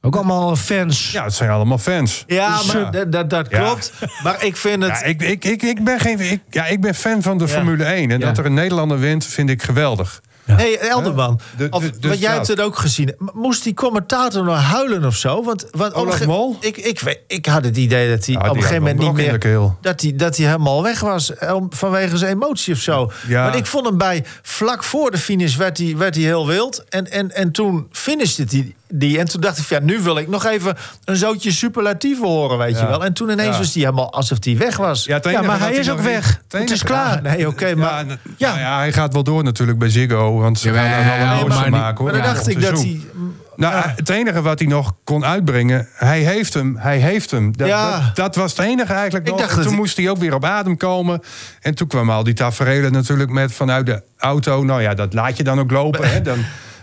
Speaker 2: Ook allemaal fans.
Speaker 4: Ja, het zijn allemaal fans.
Speaker 5: Ja,
Speaker 4: Dus,
Speaker 5: maar
Speaker 4: eh,
Speaker 5: dat, dat, dat
Speaker 4: Ja.
Speaker 5: klopt. Maar ik vind het...
Speaker 4: Ja, ik, ik, ik, ik, ben geen, ik, ja, ik ben fan van de
Speaker 5: Ja.
Speaker 4: Formule 1. En
Speaker 2: Ja.
Speaker 4: dat er een Nederlander wint, vind ik geweldig.
Speaker 5: hey, Elderman,
Speaker 4: De-
Speaker 5: of,
Speaker 4: de- dus
Speaker 5: wat jij hebt het ook gezien. Moest die commentator nou huilen of zo? Want, want
Speaker 4: Olaf
Speaker 5: ge-
Speaker 4: Mol?
Speaker 5: Ik, ik, ik had het idee dat hij
Speaker 4: Ja,
Speaker 5: op een gegeven moment niet meer... Dat hij, dat hij helemaal weg was eh, om- vanwege zijn emotie of zo.
Speaker 4: Ja.
Speaker 5: Maar ik vond hem bij... Vlak voor de finish werd hij, werd hij heel wild. En, en, en toen finishte hij die. En toen dacht ik, van, ja, nu wil ik nog even een zootje superlatieven horen, weet je wel. En toen ineens
Speaker 4: Ja.
Speaker 5: was hij helemaal alsof hij weg was.
Speaker 4: Ja,
Speaker 2: maar hij is ook weg.
Speaker 4: het
Speaker 2: is klaar.
Speaker 5: Nee, oké, maar...
Speaker 4: Ja, n-
Speaker 2: Ja.
Speaker 4: nou ja, hij gaat wel door natuurlijk bij Ziggo. Want ze gaan daar
Speaker 2: Jawel,
Speaker 4: wel een
Speaker 2: maar
Speaker 4: maken. hoor,
Speaker 5: Maar dan dacht
Speaker 4: het
Speaker 5: ik dat hij...
Speaker 4: Nou, het enige wat hij nog kon uitbrengen, hij heeft hem, hij heeft hem. Dat,
Speaker 5: Ja.
Speaker 4: dat, dat was het enige eigenlijk
Speaker 5: Ik
Speaker 4: nog.
Speaker 5: dat
Speaker 4: toen
Speaker 5: hij-
Speaker 4: moest hij ook weer op adem komen. En toen kwamen al die tafereelen natuurlijk met vanuit de auto. Nou ja, dat laat je dan ook lopen. Hè? Dan,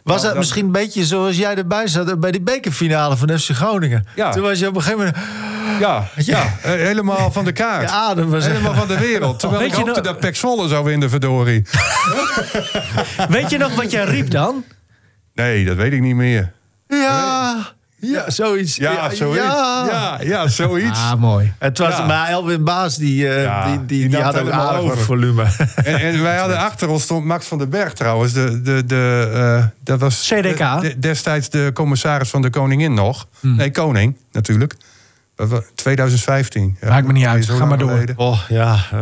Speaker 5: Was
Speaker 4: nou,
Speaker 5: dat
Speaker 4: dan-
Speaker 5: misschien een beetje zoals jij erbij zat bij die bekerfinale van FC Groningen?
Speaker 4: Ja.
Speaker 5: Toen was je op een gegeven moment...
Speaker 4: Ja, ja, eh, helemaal van de kaart. [laughs]
Speaker 5: Je adem was
Speaker 4: Helemaal van de wereld. [laughs] Terwijl
Speaker 2: Weet
Speaker 4: ik
Speaker 2: je
Speaker 4: hoopte
Speaker 2: nou-
Speaker 4: dat Pek Zwolle zou winnen, verdorie. [laughs]
Speaker 2: Weet je nog wat jij riep dan?
Speaker 4: Nee, dat weet ik niet meer.
Speaker 5: Ja, ja, zoiets.
Speaker 4: Ja, zoiets. Ja, ja, zoiets.
Speaker 2: Ah, mooi.
Speaker 5: Het was
Speaker 4: Ja.
Speaker 5: maar Elwin Baas, die, eh,
Speaker 4: Ja,
Speaker 5: die, die,
Speaker 4: die
Speaker 5: had
Speaker 4: het
Speaker 5: ook aardig
Speaker 4: over.
Speaker 5: volume.
Speaker 4: En, [laughs] en wij hadden achter ons stond Max van den Berg trouwens. De, de, de, eh, dat was
Speaker 2: CDK.
Speaker 4: de- de- destijds de commissaris van de koningin nog.
Speaker 2: Hmm.
Speaker 4: Nee, koning natuurlijk. Dat was 2015. Ja,
Speaker 2: Maakt me niet uit.
Speaker 4: zo
Speaker 2: Ga maar door.
Speaker 5: Oh, ja.
Speaker 2: Die,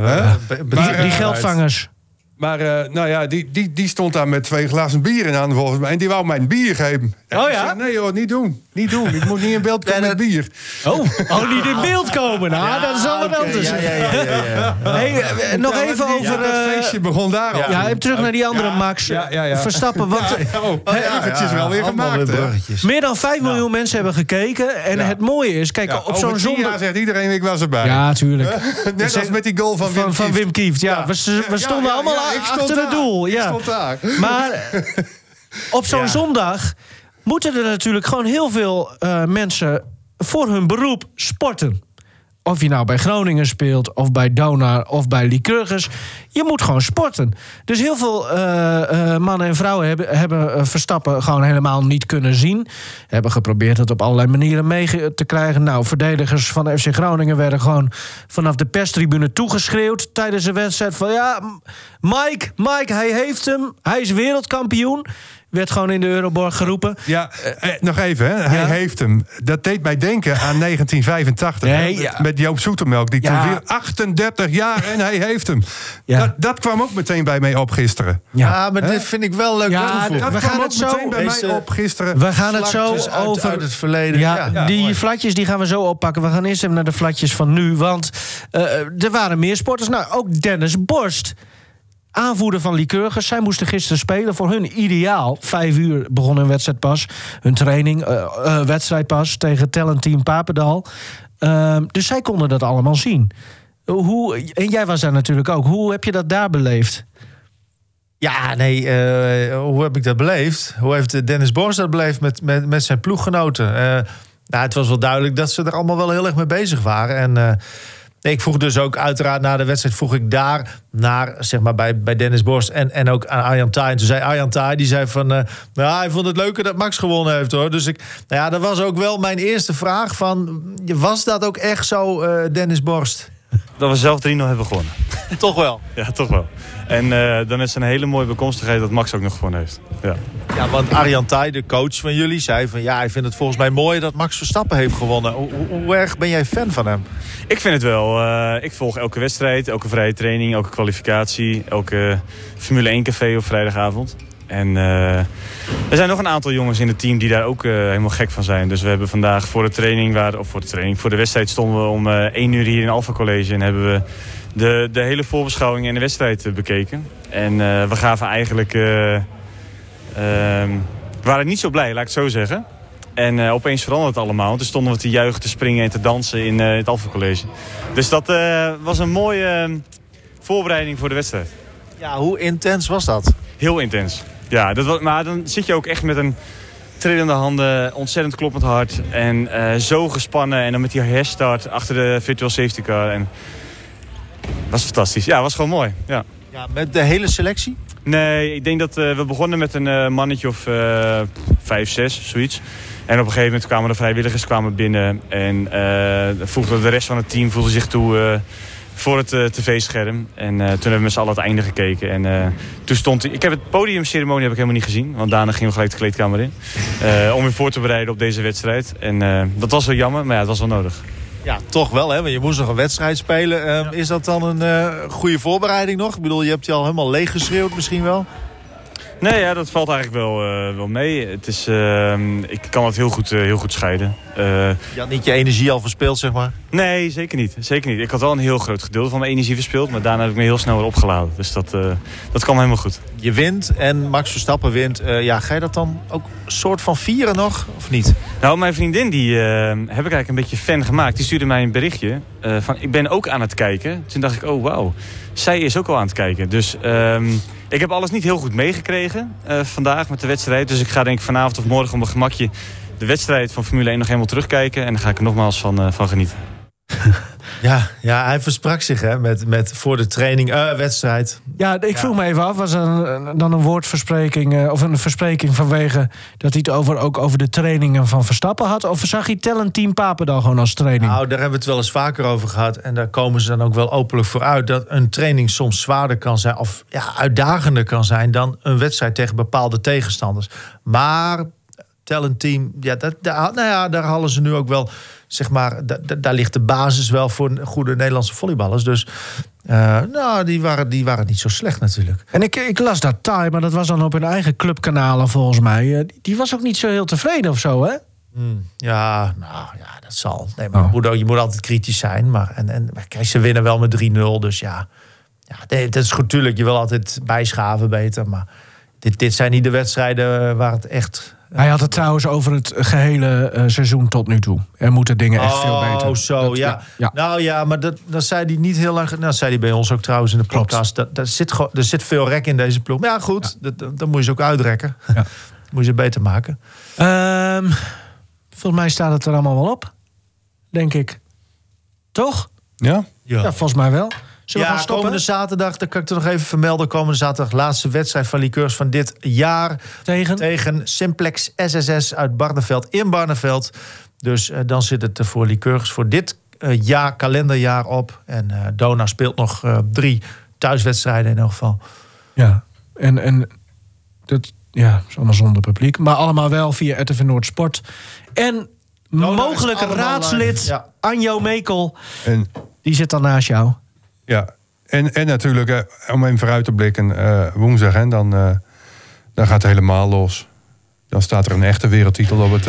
Speaker 4: Maar,
Speaker 2: die
Speaker 4: eh,
Speaker 2: geldvangers.
Speaker 4: Maar eh, nou ja, die, die, die stond daar met twee glazen bier in aan volgens mij. En die wou mij een bier geven.
Speaker 2: Oh ja?
Speaker 4: zei, nee hoor, niet doen. Niet doen. Ik moet niet in beeld [laughs] komen
Speaker 5: Ja,
Speaker 4: met bier.
Speaker 2: Oh, oh niet in beeld komen. Nou, dat is wat
Speaker 5: oké,
Speaker 2: anders.
Speaker 5: Ja, ja, ja, ja, ja. [laughs]
Speaker 2: Hey, eh, nog
Speaker 4: Ja,
Speaker 2: even over...
Speaker 4: Ja, dat
Speaker 2: eh,
Speaker 4: feestje begon daar al.
Speaker 2: ja, even terug naar die andere
Speaker 4: Ja,
Speaker 2: Max.
Speaker 4: ja, ja, ja.
Speaker 2: Verstappen. Want
Speaker 4: Ja, [laughs] ja, oh, eventjes wel weer gemaakt.
Speaker 5: weer
Speaker 2: meer dan 5 miljoen mensen hebben gekeken. En
Speaker 4: Ja.
Speaker 2: het mooie is, kijk,
Speaker 4: Ja,
Speaker 2: op zo'n zondag...
Speaker 4: zegt iedereen, ik was erbij.
Speaker 2: Ja, tuurlijk.
Speaker 4: Net als met die goal van Wim
Speaker 2: Van. Wim Kieft, ja.
Speaker 4: Ja.
Speaker 2: We,
Speaker 4: Ja,
Speaker 2: stonden
Speaker 4: ja,
Speaker 2: allemaal
Speaker 4: ja,
Speaker 2: achter het doel.
Speaker 4: Ik
Speaker 2: Ja.
Speaker 4: stond daar.
Speaker 2: Maar op zo'n
Speaker 4: Ja.
Speaker 2: zondag moeten er natuurlijk gewoon heel veel eh, mensen voor hun beroep sporten. Of je nou bij Groningen speelt, of bij Donar, of bij Lycurgus. Je moet gewoon sporten. Dus heel veel eh, eh, mannen en vrouwen hebben, hebben Verstappen gewoon helemaal niet kunnen zien. Hebben geprobeerd het op allerlei manieren mee te krijgen. Nou, verdedigers van FC Groningen werden gewoon vanaf de perstribune toegeschreeuwd tijdens de wedstrijd. Van ja, Mike, Mike, hij heeft hem. Hij is wereldkampioen. Werd gewoon in de Euroborg geroepen.
Speaker 4: Ja, eh, nog even, hè. hij
Speaker 2: Ja.
Speaker 4: heeft hem. Dat deed mij denken aan 1985.
Speaker 2: Nee,
Speaker 4: hè,
Speaker 2: ja.
Speaker 4: met, met Joop Zoetemelk. Die
Speaker 2: Ja.
Speaker 4: toen weer 38 jaar en hij heeft hem.
Speaker 2: Ja.
Speaker 4: Dat, dat kwam ook meteen bij mij op gisteren.
Speaker 5: Ja, maar dit vind ik wel leuk
Speaker 2: Ja,
Speaker 5: toevoegen.
Speaker 4: Dat
Speaker 2: We
Speaker 4: kwam
Speaker 2: gaan
Speaker 4: ook
Speaker 2: het zo-
Speaker 4: meteen bij mij op gisteren.
Speaker 2: We gaan het zo over
Speaker 5: uit het verleden.
Speaker 2: Ja,
Speaker 5: Ja,
Speaker 2: die flatjes die gaan we zo oppakken. We gaan eerst even naar de flatjes van nu. Want eh, er waren meer sporters. Nou, ook Dennis Borst. Aanvoerder van Lycurgus. Zij moesten gisteren spelen. Voor hun ideaal. Vijf uur begon hun wedstrijd pas. Hun training, eh, eh, wedstrijd pas. Tegen Talentteam Papendal. Ehm, dus zij konden dat allemaal zien. Hoe, en jij was daar natuurlijk ook. Hoe heb je dat daar beleefd?
Speaker 5: Ja, nee, eh, hoe heb ik dat beleefd? Hoe heeft eh, Dennis Borst dat beleefd met, met, met zijn ploeggenoten? Eh, nou, het was wel duidelijk dat ze er allemaal wel heel erg mee bezig waren. En eh, ik vroeg dus ook uiteraard na de wedstrijd... vroeg ik daar naar, zeg maar, bij, bij Dennis Borst en, en ook aan Arjan Thaai. En toen zei Arjan Thaai, die zei van... eh, nou, hij vond het leuker dat Max gewonnen heeft, hoor. Dus ik, nou ja, dat was ook wel mijn eerste vraag van... was dat ook echt zo, eh, Dennis Borst?
Speaker 8: Dat we zelf 3-0 hebben gewonnen. [laughs]
Speaker 5: Toch wel.
Speaker 8: Ja, toch wel. En eh, dan is het een hele mooie bekomstigheid dat Max ook nog gewonnen heeft. Ja.
Speaker 5: Ja, want Arjan de coach van jullie, zei van... ja, hij vindt het volgens mij mooi dat Max Verstappen heeft gewonnen. Hoe, hoe, hoe erg ben jij fan van hem?
Speaker 8: Ik vind het wel. eh, ik volg elke wedstrijd, elke vrije training, elke kwalificatie, elke Formule 1 café op vrijdagavond. En eh, er zijn nog een aantal jongens in het team die daar ook eh, helemaal gek van zijn. Dus we hebben vandaag voor de training, waar, of voor de training, voor de wedstrijd stonden we om eh 1 uur hier in Alpha College. En hebben we de, de hele voorbeschouwing en de wedstrijd bekeken. En we gaven eigenlijk, eh, ehm, we waren niet zo blij, laat ik het zo zeggen. En opeens veranderde het allemaal. Toen stonden we te juichen, te springen en te dansen in het Alpha College. Dus dat was een mooie, voorbereiding voor de wedstrijd.
Speaker 5: Ja, hoe intens was dat?
Speaker 8: Heel intens. Ja, dat was, maar dan zit je ook echt met een trillende handen, ontzettend kloppend hart. En eh, zo gespannen. En dan met die herstart achter de virtual safety car. En was fantastisch. Ja, was gewoon mooi. Ja.
Speaker 5: Ja, met de hele selectie?
Speaker 8: Nee, ik denk dat eh, we begonnen met een eh, mannetje of vijf, zes, zoiets. En op een gegeven moment kwamen de vrijwilligers kwamen binnen. En voegde de rest van het team voelde zich toe voor het eh, tv-scherm. En eh, toen hebben we met z'n allen het einde gekeken. En eh, toen stond... Ik heb het podiumceremonie heb ik helemaal niet gezien. Want daarna gingen we gelijk de kleedkamer in. Eh, om weer voor te bereiden op deze wedstrijd. En eh, dat was wel jammer, maar ja, het was wel nodig.
Speaker 5: Ja, toch wel, hè? Want je moest nog een wedstrijd spelen. Ehm, Is dat dan een eh, goede voorbereiding nog? Ik bedoel, je hebt je al helemaal leeg geschreeuwd misschien wel.
Speaker 8: Nee, ja, dat valt eigenlijk wel, eh, wel mee. Het is, eh, ik kan het heel goed, eh, heel goed scheiden. Eh,
Speaker 5: Je had niet je energie al verspeeld, zeg maar.
Speaker 8: nee, zeker niet. Zeker niet. Ik had wel een heel groot gedeelte van mijn energie verspild. Maar daarna heb ik me heel snel weer opgeladen. Dus dat, dat kwam helemaal goed.
Speaker 5: Je wint en Max Verstappen wint. Ja, ga je dat dan ook soort van vieren nog, of niet?
Speaker 8: Nou, mijn vriendin, die heb ik eigenlijk een beetje fan gemaakt. Die stuurde mij een berichtje van ik ben ook aan het kijken. Toen dacht ik, oh wauw, zij is ook al aan het kijken. Dus ehm, ik heb alles niet heel goed meegekregen eh, vandaag met de wedstrijd. Dus ik ga denk ik vanavond of morgen op mijn gemakje de wedstrijd van Formule 1 nog helemaal terugkijken. En dan ga ik er nogmaals van, eh, van genieten. [laughs]
Speaker 5: Ja, ja, hij versprak zich hè, met, met voor de training, eh, wedstrijd.
Speaker 2: Ja, ik vroeg me even af, was er dan een woordverspreking eh, of een verspreking vanwege dat hij het over, ook over de trainingen van Verstappen had? Of zag hij Tellen Team Papendal gewoon als training?
Speaker 5: Nou, daar hebben we het wel eens vaker over gehad. En daar komen ze dan ook wel openlijk voor uit. Dat een training soms zwaarder kan zijn. Of ja, uitdagender kan zijn dan een wedstrijd tegen bepaalde tegenstanders. Maar talent team, ja, dat, daar, nou ja, daar halen ze nu ook wel. Zeg maar, da- da- daar ligt de basis wel voor goede Nederlandse volleyballers. Dus eh, nou, die waren, die waren niet zo slecht natuurlijk.
Speaker 2: En ik, ik las dat Thai, maar dat was dan op hun eigen clubkanalen volgens mij. Eh, die, die was ook niet zo heel tevreden of zo, hè?
Speaker 5: Hmm, ja, nou ja, dat zal. Nee, maar
Speaker 2: Oh.
Speaker 5: je, moet, ook- je moet altijd kritisch zijn. Maar, en, en, maar kijk, ze winnen wel met 3-0. Dus ja, ja nee, dat is goed. Tuurlijk, je wil altijd bijschaven beter. Maar dit, dit zijn niet de wedstrijden waar het echt...
Speaker 2: Hij had het trouwens over het gehele eh, seizoen tot nu toe. Er moeten dingen echt veel beter.
Speaker 5: Oh, zo,
Speaker 2: Dat-
Speaker 5: ja.
Speaker 2: ja.
Speaker 5: Nou ja, maar dat, dat zei hij niet heel lang... Nou, dat zei hij bij ons ook trouwens in de
Speaker 2: Klopt.
Speaker 5: podcast. Dat, dat zit, er zit veel rek in deze ploeg. Maar ja, goed, dat, dat, dan moet je ze ook uitrekken.
Speaker 2: Ja. [laughs]
Speaker 5: moet je ze beter maken.
Speaker 2: Ehm, volgens mij staat het er allemaal wel op. Denk ik. Toch?
Speaker 4: Ja?
Speaker 2: Ja, volgens mij wel. Zullen we
Speaker 5: ja,
Speaker 2: gaan stoppen?
Speaker 5: komende zaterdag, dat kan ik er nog even vermelden. Komende zaterdag, laatste wedstrijd van Liqueurs van dit jaar.
Speaker 2: Tegen?
Speaker 5: Tegen Simplex SSS uit Barneveld in Barneveld. Dus eh, dan zit het er voor Liqueurs voor dit eh, jaar, kalenderjaar op. En eh, Dona speelt nog eh, drie thuiswedstrijden in elk geval.
Speaker 2: Ja. En, en dat ja, is allemaal zonder publiek. Maar allemaal wel via RTV Noord Sport. En mogelijk raadslid
Speaker 5: ja.
Speaker 2: Anjo Mekel.
Speaker 4: En,
Speaker 2: Die zit dan naast jou.
Speaker 4: Ja. en, en natuurlijk, eh, om even vooruit te blikken, eh, woensdag, hè, dan, eh, dan gaat het helemaal los. Dan staat er een echte wereldtitel op het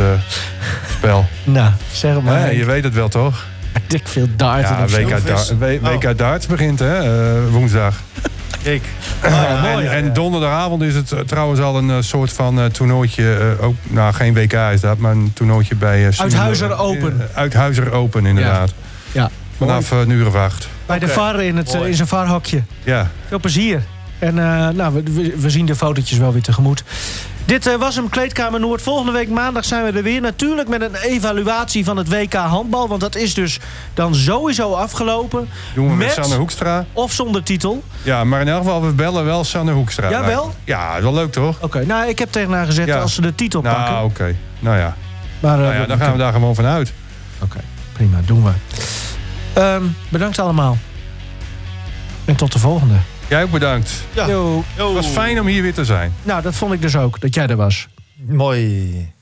Speaker 4: spel. [laughs]
Speaker 2: Nou, zeg maar.
Speaker 4: Ja, je weet het wel, toch? [laughs]
Speaker 2: Ik veel darten
Speaker 4: Ja. WK, da WK
Speaker 5: Oh.
Speaker 4: darts begint, hè, woensdag. [laughs]
Speaker 5: Kijk.
Speaker 4: en, en donderdagavond is het trouwens al een soort van toernooitje. ook, nou, geen WK is dat, maar een toernooitje bij...
Speaker 2: Uithuizer. Open.
Speaker 4: Uithuizer Open, inderdaad.
Speaker 2: Ja.
Speaker 4: Vanaf een uur of acht.
Speaker 2: Bij de. VAR in, het, eh,
Speaker 5: Mooi.
Speaker 2: in zijn VAR-hokje.
Speaker 4: Ja.
Speaker 2: Veel plezier. En eh, nou, we, we, zien de fotootjes wel weer tegemoet. Dit eh, was hem, Kleedkamer Noord. Volgende week maandag zijn we er weer. Natuurlijk met een evaluatie van het WK handbal. Want dat is dus dan sowieso afgelopen.
Speaker 4: Doen we met,
Speaker 2: Met-
Speaker 4: Sanne Hoekstra.
Speaker 2: Of zonder titel.
Speaker 4: Ja, maar in elk geval, we bellen wel Sanne Hoekstra.
Speaker 2: Ja, wel?
Speaker 4: Ja, wel leuk toch?
Speaker 2: Oké, nou, ik heb tegen haar
Speaker 4: Ja.
Speaker 2: als ze de titel
Speaker 4: Nou,
Speaker 2: pakken.
Speaker 4: oké. Nou ja.
Speaker 2: Maar,
Speaker 4: Nou ja, dan gaan we daar gewoon vanuit.
Speaker 2: Oké, prima, doen we. Ehm, bedankt allemaal. En tot de volgende.
Speaker 4: Jij ook bedankt.
Speaker 5: Ja.
Speaker 2: Yo.
Speaker 4: Het was fijn om hier weer te zijn.
Speaker 2: Nou, dat vond ik dus ook, dat jij er was.
Speaker 5: Mooi.